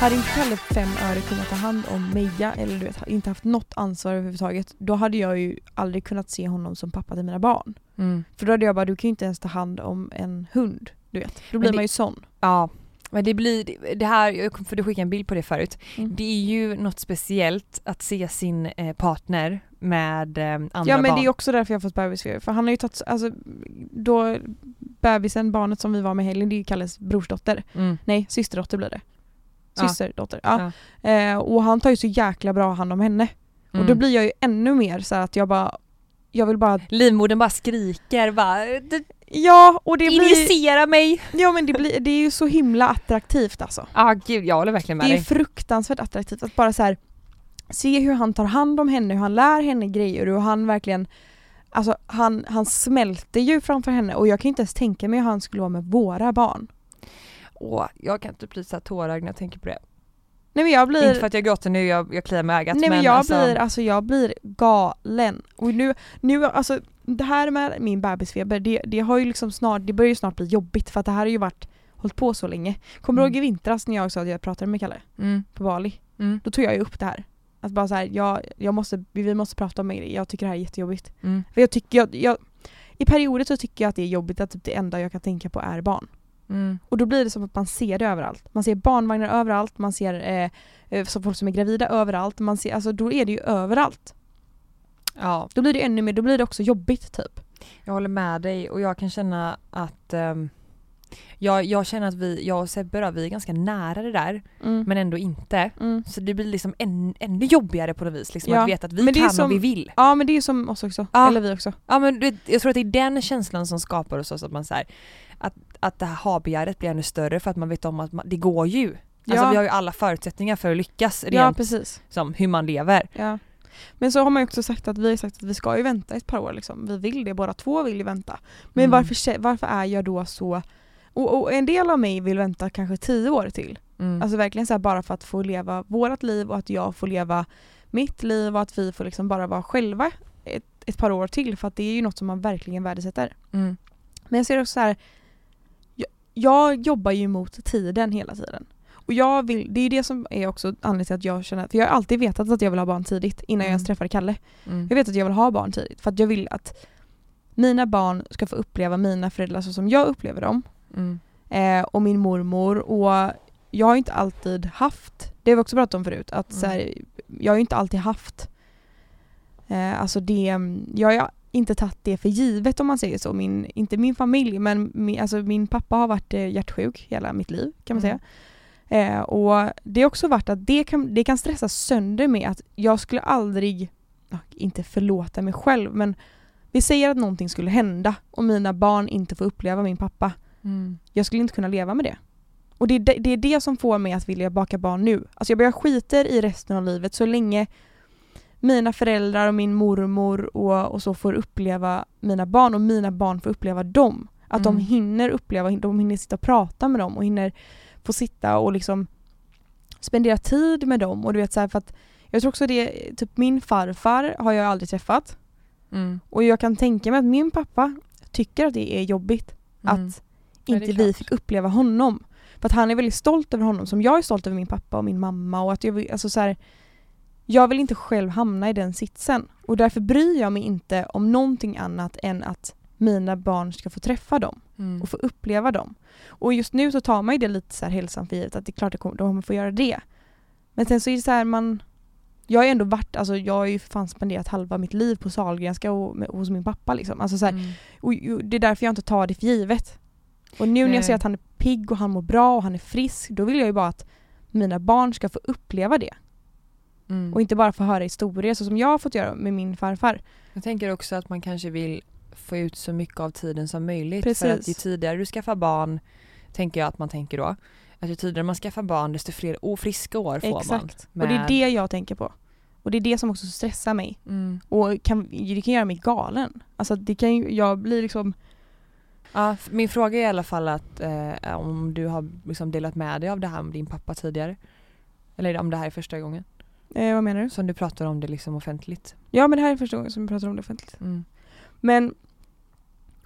Speaker 2: Hade inte Kalle fem öre kunnat ta hand om Meja eller du vet, inte haft något ansvar överhuvudtaget då hade jag ju aldrig kunnat se honom som pappa till mina barn.
Speaker 1: Mm.
Speaker 2: För då hade jag bara, du kan ju inte ens ta hand om en hund. Du vet. Då blir
Speaker 1: det-
Speaker 2: man ju sån.
Speaker 1: Ja, men det blir, det här, för du skickade en bild på det förut.
Speaker 2: Mm.
Speaker 1: Det är ju något speciellt att se sin eh, partner med eh, andra
Speaker 2: Ja men
Speaker 1: barn.
Speaker 2: det är också därför jag har fått bebisfeber. För han har ju tagit, alltså då bebisen, barnet som vi var med helgen, det är ju Kalles brorsdotter.
Speaker 1: mm.
Speaker 2: Nej, systerdotter blir det.
Speaker 1: Ja.
Speaker 2: Systerdotter, ja. Eh, och han tar ju så jäkla bra hand om henne.
Speaker 1: Mm.
Speaker 2: Och då blir jag ju ännu mer så att jag bara, jag vill bara,
Speaker 1: Livmodern bara skriker bara "D-
Speaker 2: ja och det blir,
Speaker 1: injicera mig!
Speaker 2: ja men det blir, det är ju så himla attraktivt alltså.
Speaker 1: Ja ah, gud jag håller verkligen med
Speaker 2: Det är
Speaker 1: dig.
Speaker 2: fruktansvärt attraktivt att bara så här se hur han tar hand om henne, hur han lär henne grejer och hur han verkligen Alltså han, han smälter ju framför henne och jag kan inte ens tänka mig hur han skulle vara med våra barn.
Speaker 1: Åh, jag kan typ bli så tårögd när jag tänker på det.
Speaker 2: Nej men jag blir
Speaker 1: Inte för att jag gråter nu, jag, jag kliar med ögat
Speaker 2: Nej men jag
Speaker 1: alltså,
Speaker 2: blir, alltså jag blir galen. Och nu, nu alltså det här med min bebisfeber, det, det har ju liksom snart, det börjar ju snart bli jobbigt för att det här har ju varit, hållit på så länge. Kommer du
Speaker 1: Mm.
Speaker 2: ihåg i vintras när jag sa att jag pratade med Kalle
Speaker 1: mm,
Speaker 2: på Bali?
Speaker 1: mm,
Speaker 2: Då tog jag ju upp det här. Att bara så här, jag, jag måste, vi måste prata om grej, jag tycker det här är jättejobbigt.
Speaker 1: mm,
Speaker 2: För jag tycker, jag, jag, i perioder så tycker jag att det är jobbigt att typ det enda jag kan tänka på är barn.
Speaker 1: Mm,
Speaker 2: Och då blir det som att man ser det överallt. Man ser barnvagnar överallt, man ser eh, eh, så folk som är gravida överallt. Man ser, alltså då är det ju överallt.
Speaker 1: Ja,
Speaker 2: Då blir det ännu mer, då blir det också jobbigt typ.
Speaker 1: jag håller med dig och jag kan känna att ehm, jag, jag känner att vi, jag och Sebbe då, vi är ganska nära det där
Speaker 2: Mm.
Speaker 1: men ändå inte.
Speaker 2: Mm.
Speaker 1: Så det blir liksom än, ännu jobbigare på något vis, liksom
Speaker 2: Ja,
Speaker 1: att veta att vi kan
Speaker 2: som-
Speaker 1: om vi vill.
Speaker 2: Ja men det är som oss också,
Speaker 1: Ja.
Speaker 2: eller vi också.
Speaker 1: Ja men jag tror att det är den känslan som skapar hos oss att man så här, att, att det här ha-begäret blir ännu större för att man vet om att man, det går ju. Alltså
Speaker 2: Ja.
Speaker 1: vi har ju alla förutsättningar för att lyckas
Speaker 2: Ja
Speaker 1: rent
Speaker 2: precis.
Speaker 1: som hur man lever.
Speaker 2: Ja. Men så har man ju också sagt att vi har sagt att vi ska ju vänta ett par år liksom. Vi vill det, båda två vill ju vänta. Men
Speaker 1: Mm.
Speaker 2: varför, varför är jag då så och, och en del av mig vill vänta kanske tio år till.
Speaker 1: Mm.
Speaker 2: Alltså verkligen så här bara för att få leva vårat liv och att jag får leva mitt liv och att vi får liksom bara vara själva ett, ett par år till för att det är ju något som man verkligen värdesätter.
Speaker 1: Mm.
Speaker 2: Men jag ser också så här. Jag, jag jobbar ju mot tiden hela tiden. Och jag vill, det är ju det som är också anledningen till att jag känner, för jag har alltid vetat att jag vill ha barn tidigt innan jag
Speaker 1: Mm.
Speaker 2: ens träffade Kalle.
Speaker 1: Mm.
Speaker 2: Jag vet att jag vill ha barn tidigt för att jag vill att mina barn ska få uppleva mina föräldrar så som jag upplever dem.
Speaker 1: Mm.
Speaker 2: Eh, och min mormor och jag har inte alltid haft, det har vi också pratat om förut, att så här, jag har ju inte alltid haft eh, alltså det, jag har inte tagit det för givet om man säger så. Min, inte min familj men min, alltså min pappa har varit eh, hjärtsjuk hela mitt liv kan man
Speaker 1: Mm.
Speaker 2: säga. Eh, och det har också varit att det kan, det kan stressa sönder med att jag skulle aldrig, inte förlåta mig själv men vi säger att någonting skulle hända och mina barn inte får uppleva min pappa.
Speaker 1: Mm.
Speaker 2: Jag skulle inte kunna leva med det. Och det är det, det är det som får mig att vilja baka barn nu. Alltså jag börjar skiter i resten av livet så länge mina föräldrar och min mormor och, och så får uppleva mina barn och mina barn får uppleva dem. Att de
Speaker 1: Mm.
Speaker 2: hinner uppleva, de hinner sitta och prata med dem och hinner få sitta och liksom spendera tid med dem. Och du vet så här, för att jag tror också det, typ min farfar har jag aldrig träffat.
Speaker 1: Mm.
Speaker 2: Och jag kan tänka mig att min pappa tycker att det är jobbigt
Speaker 1: Mm.
Speaker 2: att
Speaker 1: Ja,
Speaker 2: inte vi fick uppleva honom. För att han är väldigt stolt över honom som jag är stolt över min pappa och min mamma och att jag alltså så här, jag vill inte själv hamna i den sitsen och därför bryr jag mig inte om någonting annat än att mina barn ska få träffa dem
Speaker 1: Mm.
Speaker 2: och få uppleva dem. Och just nu så tar man ju det lite så här hälsan för givet att det är klart att de kommer få göra det. Men sen så är det så här man jag har ju ändå varit, alltså jag har ju fan spenderat halva mitt liv på Sahlgrenska och med, hos min pappa liksom. Alltså så här,
Speaker 1: Mm.
Speaker 2: och, och det är därför jag inte tar det för givet. Och nu när
Speaker 1: Nej.
Speaker 2: jag ser att han är pigg och han mår bra och han är frisk, då vill jag ju bara att mina barn ska få uppleva det.
Speaker 1: Mm.
Speaker 2: Och inte bara få höra historier så som jag har fått göra med min farfar.
Speaker 1: Jag tänker också att man kanske vill få ut så mycket av tiden som möjligt.
Speaker 2: Precis.
Speaker 1: För att ju tidigare du skaffar barn, tänker jag att man tänker då, att ju tidigare man skaffar barn desto fler ofriska år får man.
Speaker 2: Exakt. Och det är det jag tänker på. Och det är det som också stressar mig.
Speaker 1: Mm.
Speaker 2: Och kan, det kan göra mig galen. Alltså det kan ju, jag blir liksom,
Speaker 1: Ja, min fråga är i alla fall att eh, om du har liksom delat med dig av det här med din pappa tidigare. Eller om det här är första gången
Speaker 2: eh, vad menar du?
Speaker 1: som du pratar om det liksom offentligt.
Speaker 2: Ja men det här är första gången som vi pratar om det offentligt.
Speaker 1: Mm.
Speaker 2: Men,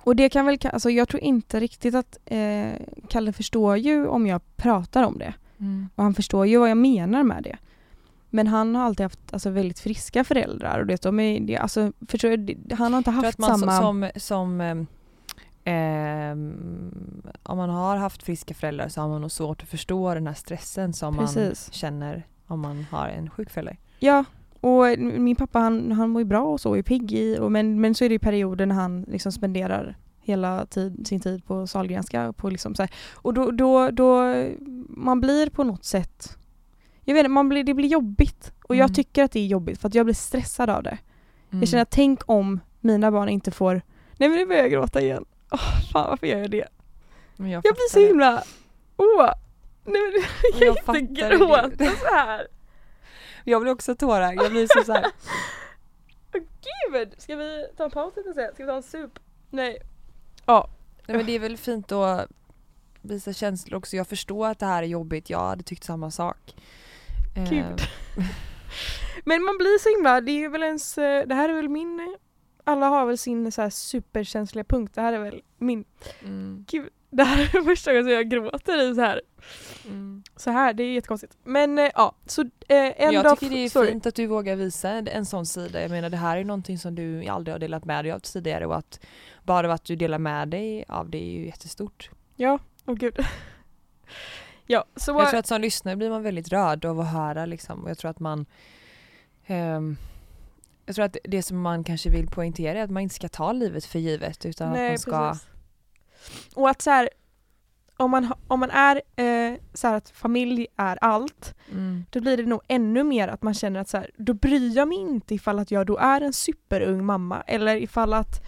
Speaker 2: och det kan väl, alltså jag tror inte riktigt att eh, Kalle förstår ju om jag pratar om det.
Speaker 1: Mm.
Speaker 2: Och han förstår ju vad jag menar med det. Men han har alltid haft alltså, väldigt friska föräldrar och det, de är, det, alltså, förstår han har inte haft
Speaker 1: att man
Speaker 2: samma...
Speaker 1: som, som ehm, om man har haft friska föräldrar så har man nog svårt att förstå den här stressen som man
Speaker 2: Precis.
Speaker 1: känner om man har en sjuk förälder.
Speaker 2: Ja, och min pappa han, han mår ju bra och så är pigg i, och, men, men så är det perioder när han liksom spenderar hela tid, sin tid på Sahlgrenska. På liksom så här. Och då, då, då, man blir på något sätt, jag vet inte, man blir, det blir jobbigt. Och jag
Speaker 1: Mm.
Speaker 2: tycker att det är jobbigt för att jag blir stressad av det.
Speaker 1: Mm.
Speaker 2: Jag känner att tänk om mina barn inte får, nej men nu börjar jag gråta igen. Åh, fan varför gör jag det?
Speaker 1: Men
Speaker 2: Jag blir så himla, åh, nej men [LAUGHS] jag kan inte gråta så här. [LAUGHS]
Speaker 1: Jag blir också tårögd. Jag blir så, så här. [LAUGHS]
Speaker 2: Gud, ska vi ta en paus lite sen? Ska vi ta en sup? Nej.
Speaker 1: Nej, men det är väl fint att visa känslor också. Jag förstår att det här är jobbigt. Jag hade tyckt samma sak.
Speaker 2: Gud. Men man blir så himla, det är väl ens, eh, det här är väl min, alla har väl sin så här superkänsliga punkt, det här är väl min,
Speaker 1: Mm,
Speaker 2: gud, det här är [LAUGHS] första gången som jag gråter i så här.
Speaker 1: mm.
Speaker 2: Så här, det är jättekonstigt. Men eh, ja, så eh, en
Speaker 1: Jag
Speaker 2: dag,
Speaker 1: tycker det är
Speaker 2: sorry.
Speaker 1: fint att du vågar visa en, en sån sida. Jag menar det här är någonting som du aldrig har delat med dig av tidigare och att bara att du delar med dig av det är ju jättestort.
Speaker 2: Ja, åh gud. [LAUGHS] ja, så
Speaker 1: Jag tror att som lyssnare blir man väldigt rörd av att höra liksom och jag tror att man ehm, jag tror att det som man kanske vill poängtera är att man inte ska ta livet för givet utan att man ska
Speaker 2: precis. Och att så här, om man, om man är eh, så här att familj är allt,
Speaker 1: mm,
Speaker 2: då blir det nog ännu mer att man känner att så här, då bryr jag mig inte ifall att jag då är en superung mamma eller ifall att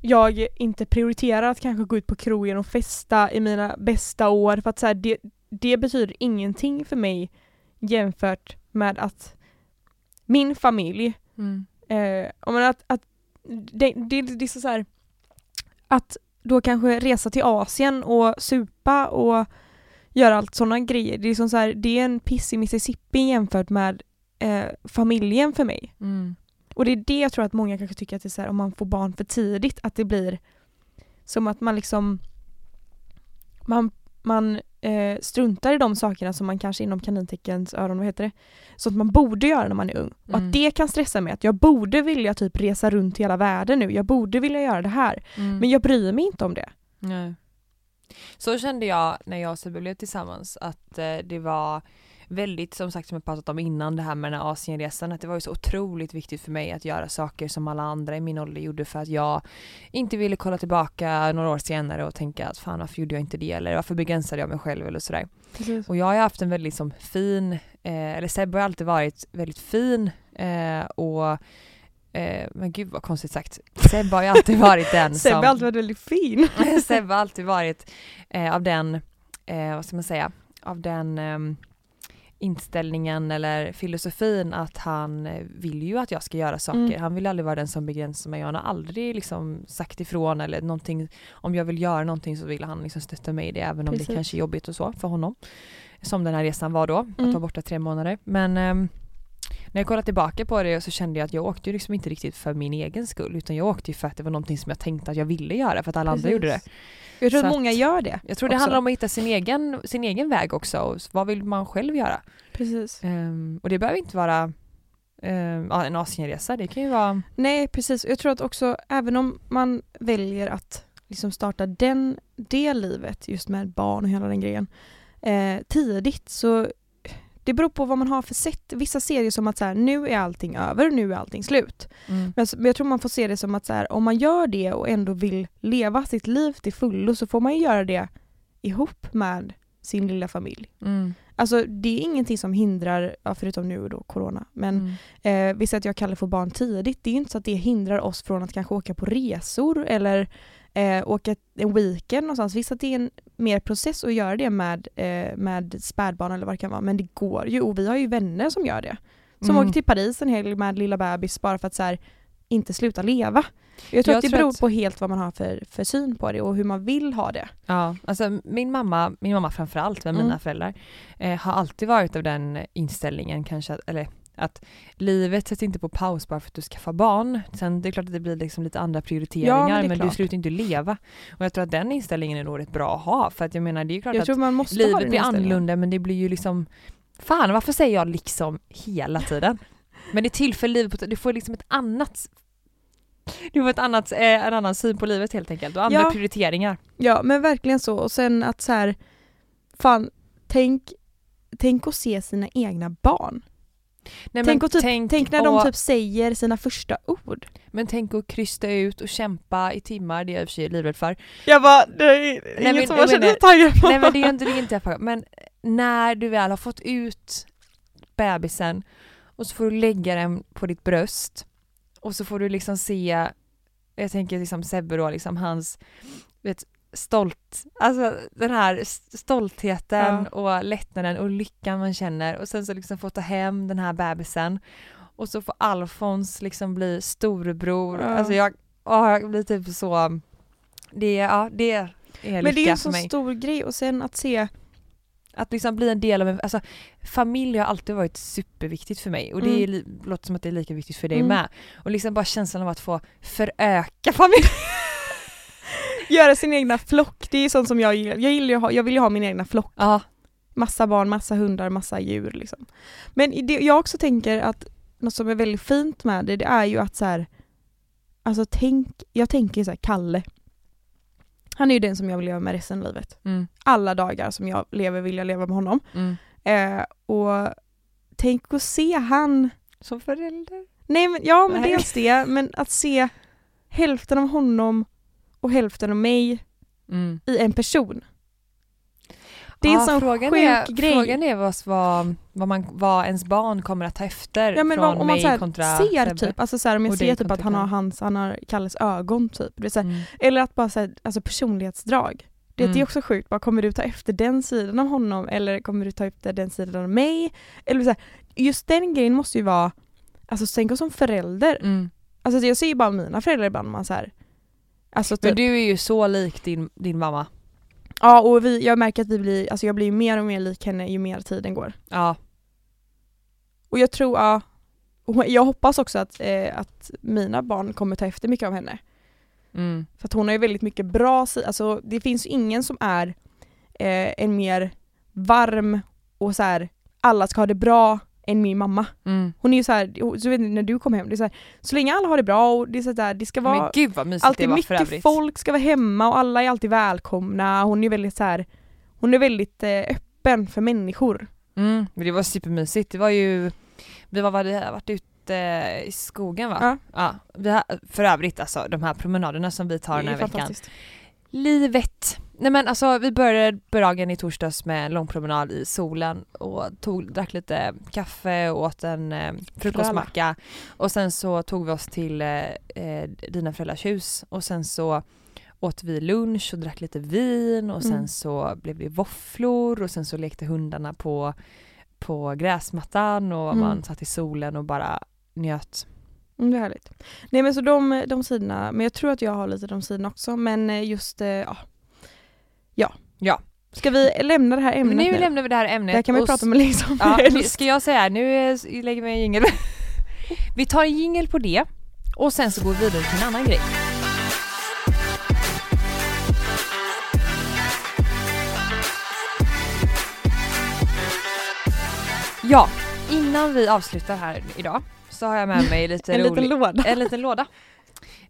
Speaker 2: jag inte prioriterar att kanske gå ut på krogen och festa i mina bästa år för att så här, det, det betyder ingenting för mig jämfört med att min familj
Speaker 1: mm,
Speaker 2: Eh, att, att det, det, det är så så här, att då kanske resa till Asien och supa och göra allt sådana grejer. Det är, som så här, det är en piss i Mississippi jämfört med eh, familjen för mig.
Speaker 1: Mm.
Speaker 2: Och det är det jag tror att många kanske tycker att det är så här, om man får barn för tidigt, att det blir som att man liksom man, man eh, struntar i de sakerna som man kanske inom kaninteckens öron, vad heter det? Sånt man borde göra när man är ung. Och
Speaker 1: Mm.
Speaker 2: att det kan stressa mig, att jag borde vilja typ resa runt hela världen nu, jag borde vilja göra det här.
Speaker 1: Mm.
Speaker 2: Men jag bryr mig inte om det.
Speaker 1: Nej. Så kände jag när jag och Sebbe blev tillsammans att eh, det var väldigt, som sagt som jag pratat om innan det här med den här Asienresan, att det var ju så otroligt viktigt för mig att göra saker som alla andra i min ålder gjorde för att jag inte ville kolla tillbaka några år senare och tänka att fan varför gjorde jag inte det? Eller varför begränsade jag mig själv? Eller sådär. Och jag har haft en väldigt som fin, eh, eller Sebbe har alltid varit väldigt fin eh, och eh, men gud vad konstigt sagt. Sebbe har ju alltid varit den som... [LAUGHS]
Speaker 2: Sebbe har alltid varit väldigt fin. [LAUGHS]
Speaker 1: Sebbe har alltid varit eh, av den, eh, vad ska man säga, av den ehm, inställningen eller filosofin att han eh, vill ju att jag ska göra saker.
Speaker 2: Mm.
Speaker 1: Han vill aldrig vara den som begränsar mig. Han har aldrig liksom sagt ifrån eller någonting. Om jag vill göra någonting så vill han liksom stötta mig i det även om
Speaker 2: Precis.
Speaker 1: det kanske är jobbigt och så för honom. Som den här resan var då, att
Speaker 2: Mm.
Speaker 1: vara borta tre månader. Men ehm, när jag kollade tillbaka på det så kände jag att jag åkte ju liksom inte riktigt för min egen skull utan jag åkte ju för att det var någonting som jag tänkte att jag ville göra för att alla andra gjorde det.
Speaker 2: Precis. Jag tror
Speaker 1: Så
Speaker 2: att många gör det.
Speaker 1: Jag tror det
Speaker 2: också.
Speaker 1: handlar om att hitta sin egen, sin egen väg också. Och vad vill man själv göra?
Speaker 2: Precis.
Speaker 1: Ehm, och det behöver inte vara ja, en Asienresa. Det kan ju vara...
Speaker 2: Nej precis, jag tror att också även om man väljer att liksom starta den, det livet just med barn och hela den grejen eh, tidigt så det beror på vad man har för sätt. Vissa ser det som att så här, nu är allting över, nu är allting slut.
Speaker 1: Mm.
Speaker 2: Men, men jag tror man får se det som att så här, om man gör det och ändå vill leva sitt liv till fullo så får man ju göra det ihop med sin lilla familj.
Speaker 1: Mm.
Speaker 2: Alltså det är ingenting som hindrar, ja, förutom nu då corona, men
Speaker 1: Mm.
Speaker 2: Eh, vi säger att jag kallar för barn tidigt. Det är inte så att det hindrar oss från att kanske åka på resor eller eh, åka en weekend någonstans. Visst att det är en mer process att göra det med, eh, med spädbarn eller vad det kan vara. Men det går ju och vi har ju vänner som gör det. Som
Speaker 1: Mm.
Speaker 2: åker till Paris en helg med lilla bebis bara för att så här, inte sluta leva. Jag tror
Speaker 1: Jag
Speaker 2: att det
Speaker 1: tror
Speaker 2: beror
Speaker 1: att-
Speaker 2: på helt vad man har för, för syn på det och hur man vill ha det.
Speaker 1: Ja, alltså min mamma, min mamma framförallt mina
Speaker 2: Mm.
Speaker 1: föräldrar, eh, har alltid varit av den inställningen kanske, eller att livet sätts inte på paus bara för att du skaffar barn. Sen det är klart att det blir liksom lite andra prioriteringar
Speaker 2: Ja, men
Speaker 1: men, du slutar inte leva. Och jag tror att den inställningen är nog rätt bra att ha för att jag menar det är klart
Speaker 2: Jag
Speaker 1: att livet blir annorlunda men det blir ju liksom Fan varför säger jag liksom hela tiden? Men det tillför livet du får liksom ett annat Du får ett annat, eh, en annan syn på livet helt enkelt och andra
Speaker 2: Ja.
Speaker 1: prioriteringar.
Speaker 2: Ja men verkligen så och sen att så här, fan tänk, tänk att se sina egna barn.
Speaker 1: Nej,
Speaker 2: tänk,
Speaker 1: men
Speaker 2: och typ, tänk, när de
Speaker 1: och-
Speaker 2: typ säger sina första ord.
Speaker 1: Men tänk att krysta ut och kämpa i timmar, det är jag i och för sig livrädd för.
Speaker 2: Jag bara, det är
Speaker 1: Nej,
Speaker 2: inget
Speaker 1: men
Speaker 2: som
Speaker 1: jag
Speaker 2: känner taggad på.
Speaker 1: Nej men det är inte, det är inte jag. Men när du väl har fått ut bebisen och så får du lägga den på ditt bröst och så får du liksom se, jag tänker liksom Sebbe då, liksom hans vet, stolt, alltså den här stoltheten och lättnaden och lyckan man känner och sen så liksom få ta hem den här bebisen och så får Alfons liksom bli storebror.
Speaker 2: Ja.
Speaker 1: Alltså jag, åh, jag blir typ så, det, ja, det är
Speaker 2: Men
Speaker 1: lycka
Speaker 2: det är ju en så stor grej och sen att se,
Speaker 1: Att liksom bli en del av en, alltså familj har alltid varit superviktigt för mig och det är, li, låter som att det är lika viktigt för dig
Speaker 2: Mm.
Speaker 1: med. Och liksom bara känslan av att få föröka familj. [LAUGHS]
Speaker 2: göra sin egna flock, det är sånt som jag gillar. Jag, gillar ha, jag vill ju ha min egna flock.
Speaker 1: Ja.
Speaker 2: Massa barn, massa hundar, massa djur liksom. Men det, jag också tänker att något som är väldigt fint med det, det är ju att så här, alltså tänk, jag tänker så här, Kalle. Han är ju den som jag vill leva med resten av livet.
Speaker 1: Mm.
Speaker 2: Alla dagar som jag lever vill jag leva med honom.
Speaker 1: Mm.
Speaker 2: Eh, och tänk att se han
Speaker 1: Som förälder.
Speaker 2: Nej men ja men
Speaker 1: Nej.
Speaker 2: dels det, men att se hälften av honom och hälften av mig
Speaker 1: Mm.
Speaker 2: i en person. Det är en sån
Speaker 1: frågan
Speaker 2: sjuk
Speaker 1: är,
Speaker 2: grej.
Speaker 1: Frågan är vad, vad, vad, man, vad ens barn kommer att ta efter
Speaker 2: Ja men
Speaker 1: från
Speaker 2: vad- om man
Speaker 1: mig
Speaker 2: så här
Speaker 1: kontra
Speaker 2: ser
Speaker 1: Sebbe.
Speaker 2: typ, alltså så här, om jag
Speaker 1: Och
Speaker 2: ser typ att han har hans, han har Kalles ögon typ. Det är så här,
Speaker 1: Mm.
Speaker 2: Eller att bara säga alltså personlighetsdrag. Det, det
Speaker 1: Mm.
Speaker 2: är också sjukt, bara, kommer du ta efter den sidan av honom eller kommer du ta efter den sidan av mig? Eller så här, just den grejen måste ju vara, alltså tänk oss som förälder.
Speaker 1: Mm.
Speaker 2: Alltså jag ser ju bara mina föräldrar ibland man så här, Alltså
Speaker 1: Men
Speaker 2: typ,
Speaker 1: du är ju så lik din, din mamma.
Speaker 2: ja och vi, jag märker att vi blir, alltså jag blir mer och mer lik henne ju mer tiden går.
Speaker 1: Ja.
Speaker 2: Och jag tror, ja, jag hoppas också att, eh, att mina barn kommer ta efter mycket av henne.
Speaker 1: Mm.
Speaker 2: För att hon har ju väldigt mycket bra alltså det finns ingen som är eh, en mer varm och så här alla ska ha det bra än min mamma.
Speaker 1: Mm.
Speaker 2: Hon är ju så här, så vet ni, när du kom hem, det är så, här, så länge alla har det bra och det är så där, det ska vara alltid mycket folk ska vara hemma och alla är alltid välkomna. Hon är väldigt så här, hon är väldigt eh, öppen för människor.
Speaker 1: Mm. Det var supermysigt. Det var ju, vi var, vi hade varit ute i skogen va?
Speaker 2: Ja.
Speaker 1: vi har, för övrigt alltså de här promenaderna som vi tar den här
Speaker 2: är
Speaker 1: veckan. Livet! Nej men alltså vi började dagen i torsdags med en lång promenad i solen och tog, drack lite kaffe och åt en eh, frukostmacka och sen så tog vi oss till eh, eh, dina föräldrars hus och sen så åt vi lunch och drack lite vin och sen
Speaker 2: Mm.
Speaker 1: så blev det våfflor och sen så lekte hundarna på, på gräsmattan och
Speaker 2: Mm.
Speaker 1: man satt i solen och bara njöt.
Speaker 2: Mm, det är härligt. Nej men så de, de sidorna, men jag tror att jag har lite de sidorna också men eh, just, eh, ja. Ja.
Speaker 1: Ja.
Speaker 2: Ska vi lämna det här ämnet
Speaker 1: nu
Speaker 2: nu?
Speaker 1: lämnar vi det här ämnet.
Speaker 2: Det här kan man
Speaker 1: och
Speaker 2: prata om liksom
Speaker 1: Ja, [LAUGHS]
Speaker 2: helst.
Speaker 1: ska jag säga, nu eh, lägger vi en jingel. [LAUGHS] Vi tar en jingel på det och sen så går vi vidare till en annan grej. Ja, innan vi avslutar här idag så har jag med mig lite [LAUGHS]
Speaker 2: En
Speaker 1: rolig,
Speaker 2: liten låda.
Speaker 1: en liten låda.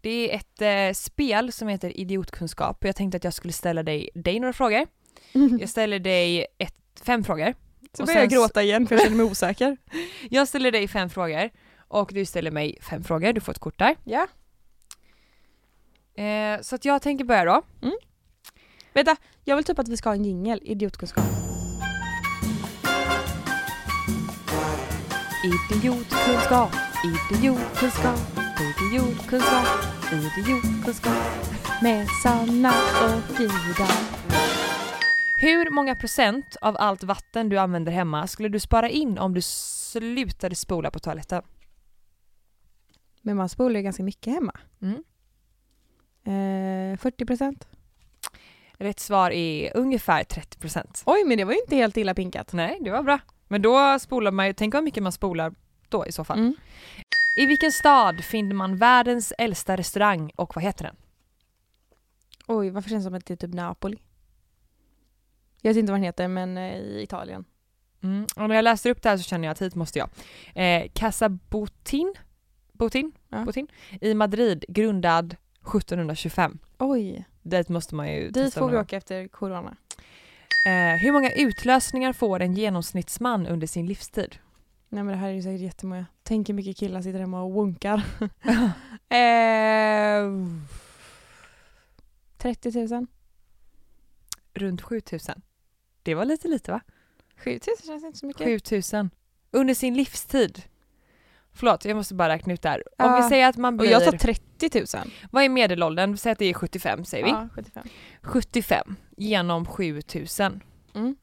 Speaker 1: Det är ett eh, spel som heter idiotkunskap och jag tänkte att jag skulle ställa dig, dig några frågor. [LAUGHS] Jag ställer dig ett, fem frågor
Speaker 2: Så börjar jag gråta igen för jag känner mig [LAUGHS] osäker.
Speaker 1: jag ställer dig fem frågor och du ställer mig fem frågor. Du får ett kort där.
Speaker 2: Ja.
Speaker 1: Eh, så att jag tänker börja då.
Speaker 2: Vänta, jag vill typ att vi ska ha en jingel, idiotkunskap.
Speaker 1: Idiotkunskap, idiotkunskap, idiotkunskap, idiotkunskap.
Speaker 2: Med Sanna och Ida.
Speaker 1: Hur många procent av allt vatten du använder hemma skulle du spara in om du slutade spola på toaletten?
Speaker 2: Men man spolar ju ganska mycket hemma.
Speaker 1: Mm.
Speaker 2: Eh, 40 procent.
Speaker 1: Rätt svar är ungefär 30 procent.
Speaker 2: Oj, men det var ju inte helt illa pinkat.
Speaker 1: Nej, det var bra. Men då spolar man ju, tänk vad mycket man spolar då i så fall.
Speaker 2: Mm.
Speaker 1: I vilken stad finner man världens äldsta restaurang och vad heter den?
Speaker 2: Oj, varför känns det som att det är typ Napoli? Jag vet inte vad den heter, men eh, i Italien.
Speaker 1: Mm. Och när jag läser upp det här så känner jag att hit måste jag. Eh, Casa Botin, Botin,
Speaker 2: Ja.
Speaker 1: Botin i Madrid, grundad 1725.
Speaker 2: Oj,
Speaker 1: Dit måste man ju
Speaker 2: dit får vi åka efter corona.
Speaker 1: Eh, hur många utlösningar får en genomsnittsman under sin livstid?
Speaker 2: Nej men det här är ju säkert jättemånga. Tänk hur mycket killar sitter hemma och wonkar. [LAUGHS] eh, 30 000?
Speaker 1: Runt 7000. Det var lite lite va?
Speaker 2: 7 000 känns inte så mycket.
Speaker 1: 7000. Under sin livstid. Förlåt, jag måste bara räkna ut där. Om
Speaker 2: Ja.
Speaker 1: vi säger att man
Speaker 2: Och
Speaker 1: blir...
Speaker 2: jag sa 30 000.
Speaker 1: Vad är medelåldern? Säg att det är 75 säger vi.
Speaker 2: Ja, 75.
Speaker 1: 75 genom 7000.
Speaker 2: Mm.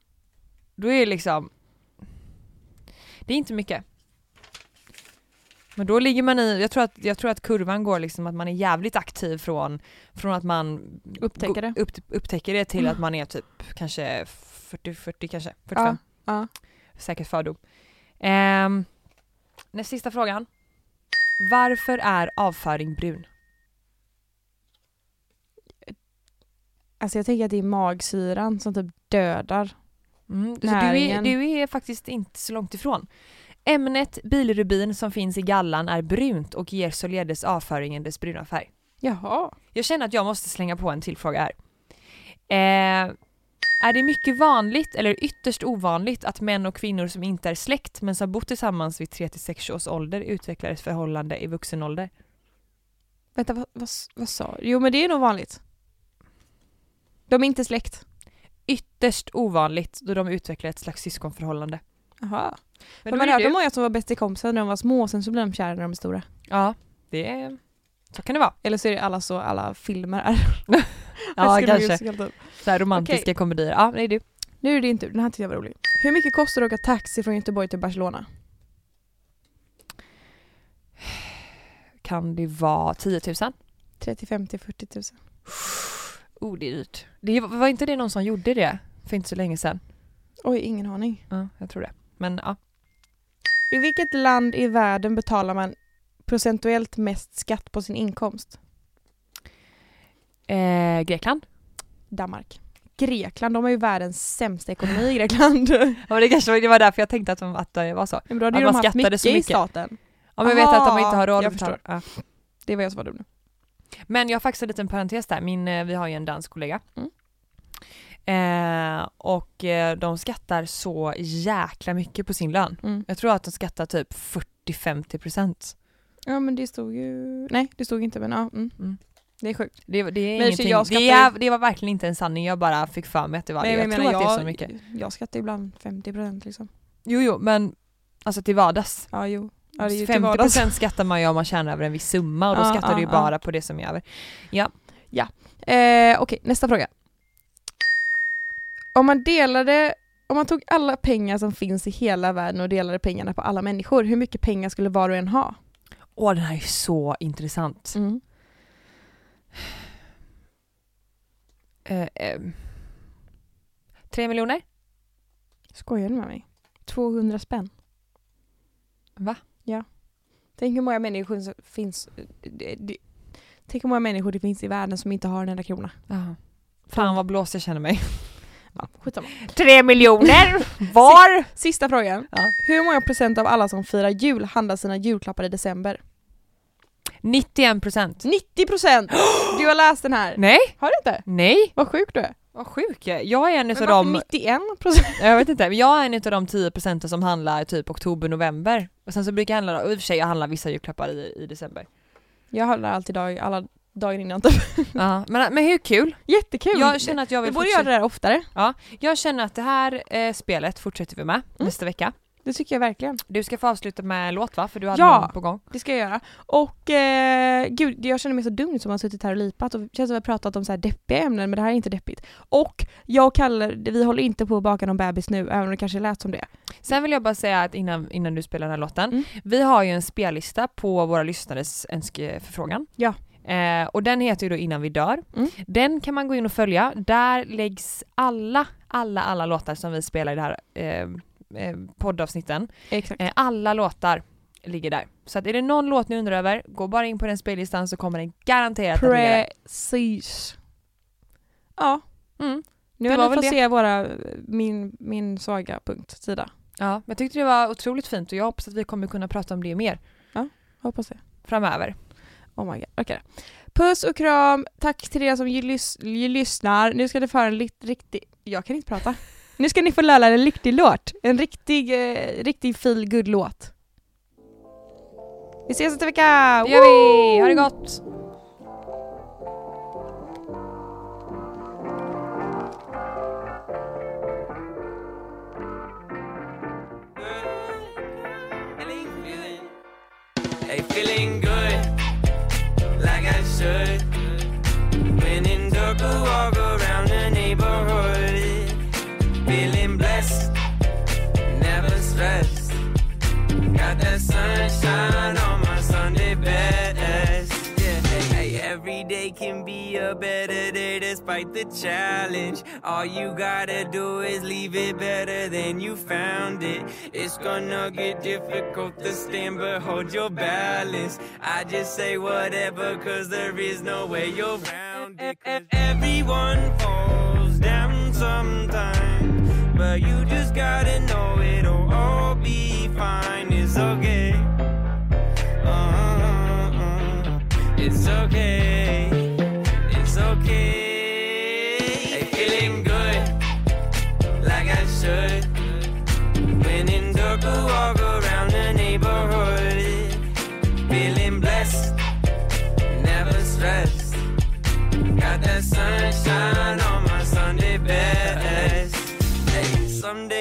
Speaker 1: Då är det liksom... Det är inte mycket. Men då ligger man i, jag tror att, jag tror att kurvan går liksom att man är jävligt aktiv från, från att man
Speaker 2: Upptäcker det.
Speaker 1: Upp, upptäcker det till
Speaker 2: Mm.
Speaker 1: att man är typ kanske 40, 40 kanske, 45.
Speaker 2: Ja.
Speaker 1: Säkert fördom. Um, nästa sista frågan. Varför är avföring brun?
Speaker 2: Alltså jag tänker att det är magsyran som typ dödar.
Speaker 1: Mm, så du, är,
Speaker 2: Näringen.
Speaker 1: du är faktiskt inte så långt ifrån. Ämnet bilrubin som finns i gallan är brunt och ger således avföringen dess bruna färg.
Speaker 2: Jaha.
Speaker 1: Jag känner att jag måste slänga på en till fråga här. Eh, är det mycket vanligt eller ytterst ovanligt att män och kvinnor som inte är släkt men som bott tillsammans vid 3-6 års ålder utvecklar ett förhållande i vuxen ålder?
Speaker 2: Vänta, vad, vad, vad sa du? Jo men det är nog vanligt. De är inte släkt.
Speaker 1: Ytterst ovanligt då de utvecklar ett slags syskonförhållande.
Speaker 2: Jaha.
Speaker 1: Men
Speaker 2: man hörde
Speaker 1: du-
Speaker 2: många som var bäst kompisar när de var små, sen så blir de kära när de är stora.
Speaker 1: Ja, det är... Så kan det vara.
Speaker 2: Eller så är det alla så, alla filmer är. [LAUGHS]
Speaker 1: Ja, kanske.
Speaker 2: Typ.
Speaker 1: Så här romantiska
Speaker 2: Okej.
Speaker 1: komedier. Ja, är du.
Speaker 2: Nu är det din tur, den här tyckte jag var rolig. Hur mycket kostar det att åka taxi från Göteborg till Barcelona?
Speaker 1: Kan det vara 10 000?
Speaker 2: 35 till 40 000.
Speaker 1: Oh, det är dyrt. Det var var inte det någon som gjorde det för inte så länge sedan?
Speaker 2: Oj, ingen aning.
Speaker 1: Ja, jag tror det. Men ja.
Speaker 2: I vilket land i världen betalar man procentuellt mest skatt på sin inkomst?
Speaker 1: Eh, Grekland?
Speaker 2: Danmark. Grekland, de har ju världens sämsta ekonomi i Grekland. [LAUGHS]
Speaker 1: Ja, det kanske var, det var därför jag tänkte att, de, att det var så.
Speaker 2: Men då hade
Speaker 1: Att
Speaker 2: ju de haft
Speaker 1: skattade
Speaker 2: mycket,
Speaker 1: så
Speaker 2: i
Speaker 1: mycket.
Speaker 2: staten.
Speaker 1: Ja, men jag vet att de inte har råd
Speaker 2: jag
Speaker 1: att betala. Ja.
Speaker 2: Det var jag som var dum nu.
Speaker 1: Men jag har faktiskt en liten parentes där, Min, eh, vi har ju en dansk kollega.
Speaker 2: Mm.
Speaker 1: Eh, och eh, de skattar så jäkla mycket på sin lön.
Speaker 2: Mm.
Speaker 1: Jag tror att de skattar typ 40-50%.
Speaker 2: Ja men det stod ju, nej det stod inte men ja. Mm.
Speaker 1: Mm.
Speaker 2: Det är sjukt.
Speaker 1: Det, det är
Speaker 2: Men
Speaker 1: ingenting,
Speaker 2: jag
Speaker 1: det, är, det var verkligen inte en sanning, jag bara fick för mig att det var det. Jag,
Speaker 2: men
Speaker 1: tror
Speaker 2: menar,
Speaker 1: att det är
Speaker 2: jag,
Speaker 1: så mycket.
Speaker 2: Jag skattar ibland 50% liksom.
Speaker 1: Jo jo men alltså till vardags.
Speaker 2: Ja jo. Ja, det är ju till vardags. [LAUGHS]
Speaker 1: 50% skattar man ju om man tjänar över en viss summa och då
Speaker 2: Ja,
Speaker 1: skattar
Speaker 2: ja,
Speaker 1: du ju
Speaker 2: ja.
Speaker 1: bara på det som är över.
Speaker 2: Eh, Okej, nästa fråga. Om man delade, om man tog alla pengar som finns i hela världen och delade pengarna på alla människor, hur mycket pengar skulle var och en ha?
Speaker 1: Åh den här är så intressant.
Speaker 2: Mm.
Speaker 1: Eh, eh, tre miljoner?
Speaker 2: Skojar du med mig? 200 spänn.
Speaker 1: Va?
Speaker 2: Ja. Tänk hur många människor som finns det, det, Tänk hur många människor det finns i världen som inte har en enda krona.
Speaker 1: Jaha. Fan vad blåst jag känner mig.
Speaker 2: Ja, skitsamma.
Speaker 1: Tre miljoner [LAUGHS] var?
Speaker 2: Sista frågan.
Speaker 1: Ja.
Speaker 2: Hur många procent av alla som firar jul handlar sina julklappar i december?
Speaker 1: 91 procent.
Speaker 2: 90 procent! [GASPS] Du har läst den här.
Speaker 1: Nej,
Speaker 2: Har du inte?
Speaker 1: nej.
Speaker 2: Vad sjuk du är.
Speaker 1: Vad sjuk jag är. Jag är en utav de,
Speaker 2: 91 procent?
Speaker 1: jag vet inte, men jag är en utav de 10 procenten som handlar typ oktober, november. Och sen så brukar jag handla, och i och för sig jag handlar vissa julklappar i, i december.
Speaker 2: Jag handlar alltid dag, alla dagar innan typ. [LAUGHS]
Speaker 1: Ja, men, men hur kul?
Speaker 2: Jättekul!
Speaker 1: Jag känner att jag
Speaker 2: vi
Speaker 1: vill
Speaker 2: borde göra det där oftare.
Speaker 1: Jag känner att det här eh, spelet fortsätter vi med nästa vecka.
Speaker 2: Det tycker jag verkligen.
Speaker 1: Du ska få avsluta med låt va? För du hade
Speaker 2: Ja.
Speaker 1: någon på gång.
Speaker 2: Det ska jag göra. Och eh, gud, jag känner mig så dum som har suttit här och lipat och känns som att vi har pratat om så här deppiga ämnen men det här är inte deppigt. Och jag och Kalle, vi håller inte på att baka någon bebis nu även om det kanske lät som det.
Speaker 1: Sen vill jag bara säga att innan, innan du spelar den här låten,
Speaker 2: Mm.
Speaker 1: vi har ju en spellista på våra lyssnares önskeförfrågan.
Speaker 2: Ja.
Speaker 1: Eh, och den heter ju då Innan vi dör.
Speaker 2: Mm.
Speaker 1: Den kan man gå in och följa. Där läggs alla, alla, alla låtar som vi spelar i det här eh, eh, poddavsnitten.
Speaker 2: Exakt.
Speaker 1: Eh, alla låtar ligger där. Så att är det någon låt ni undrar över, gå bara in på den spellistan så kommer den garanterat att ligga där.
Speaker 2: Precis. Ja,
Speaker 1: Mm.
Speaker 2: nu har ni fått se våra, min, min svaga punkt sida.
Speaker 1: Ja, jag tyckte det var otroligt fint och jag hoppas att vi kommer kunna prata om det mer
Speaker 2: Hoppas det.
Speaker 1: framöver.
Speaker 2: Oh my god. Okej. Puss och kram, tack till er som lys- lyssnar. Nu ska ni få höra en riktig... Jag kan inte prata. Nu ska ni få lära er en riktig låt. En riktig, eh, riktig feel good låt Vi ses nästa vecka!
Speaker 1: Det gör vi! Ha det gott!
Speaker 3: That sunshine on my Sunday best. Yeah, hey, every day can be a better day despite the challenge. All you gotta do is leave it better than you found it. It's gonna get difficult to stand, but hold your balance. I just say whatever, cause there is no way you're around it. everyone falls down sometime, but you just gotta know it'll all be fine. It's okay. Uh-uh. It's okay. It's okay. Hey, feeling good, like I should. When in Durga, walk around the neighborhood. Feeling blessed, never stressed. Got that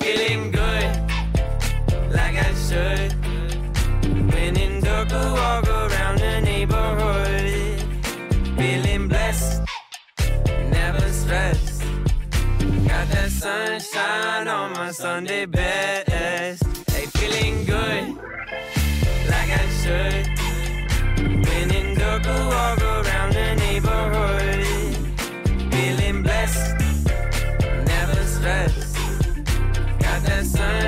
Speaker 3: feeling good, like I should. When in walk around the neighborhood. Feeling blessed, never stressed. Got that sunshine on my Sunday best. Feeling good, like I should.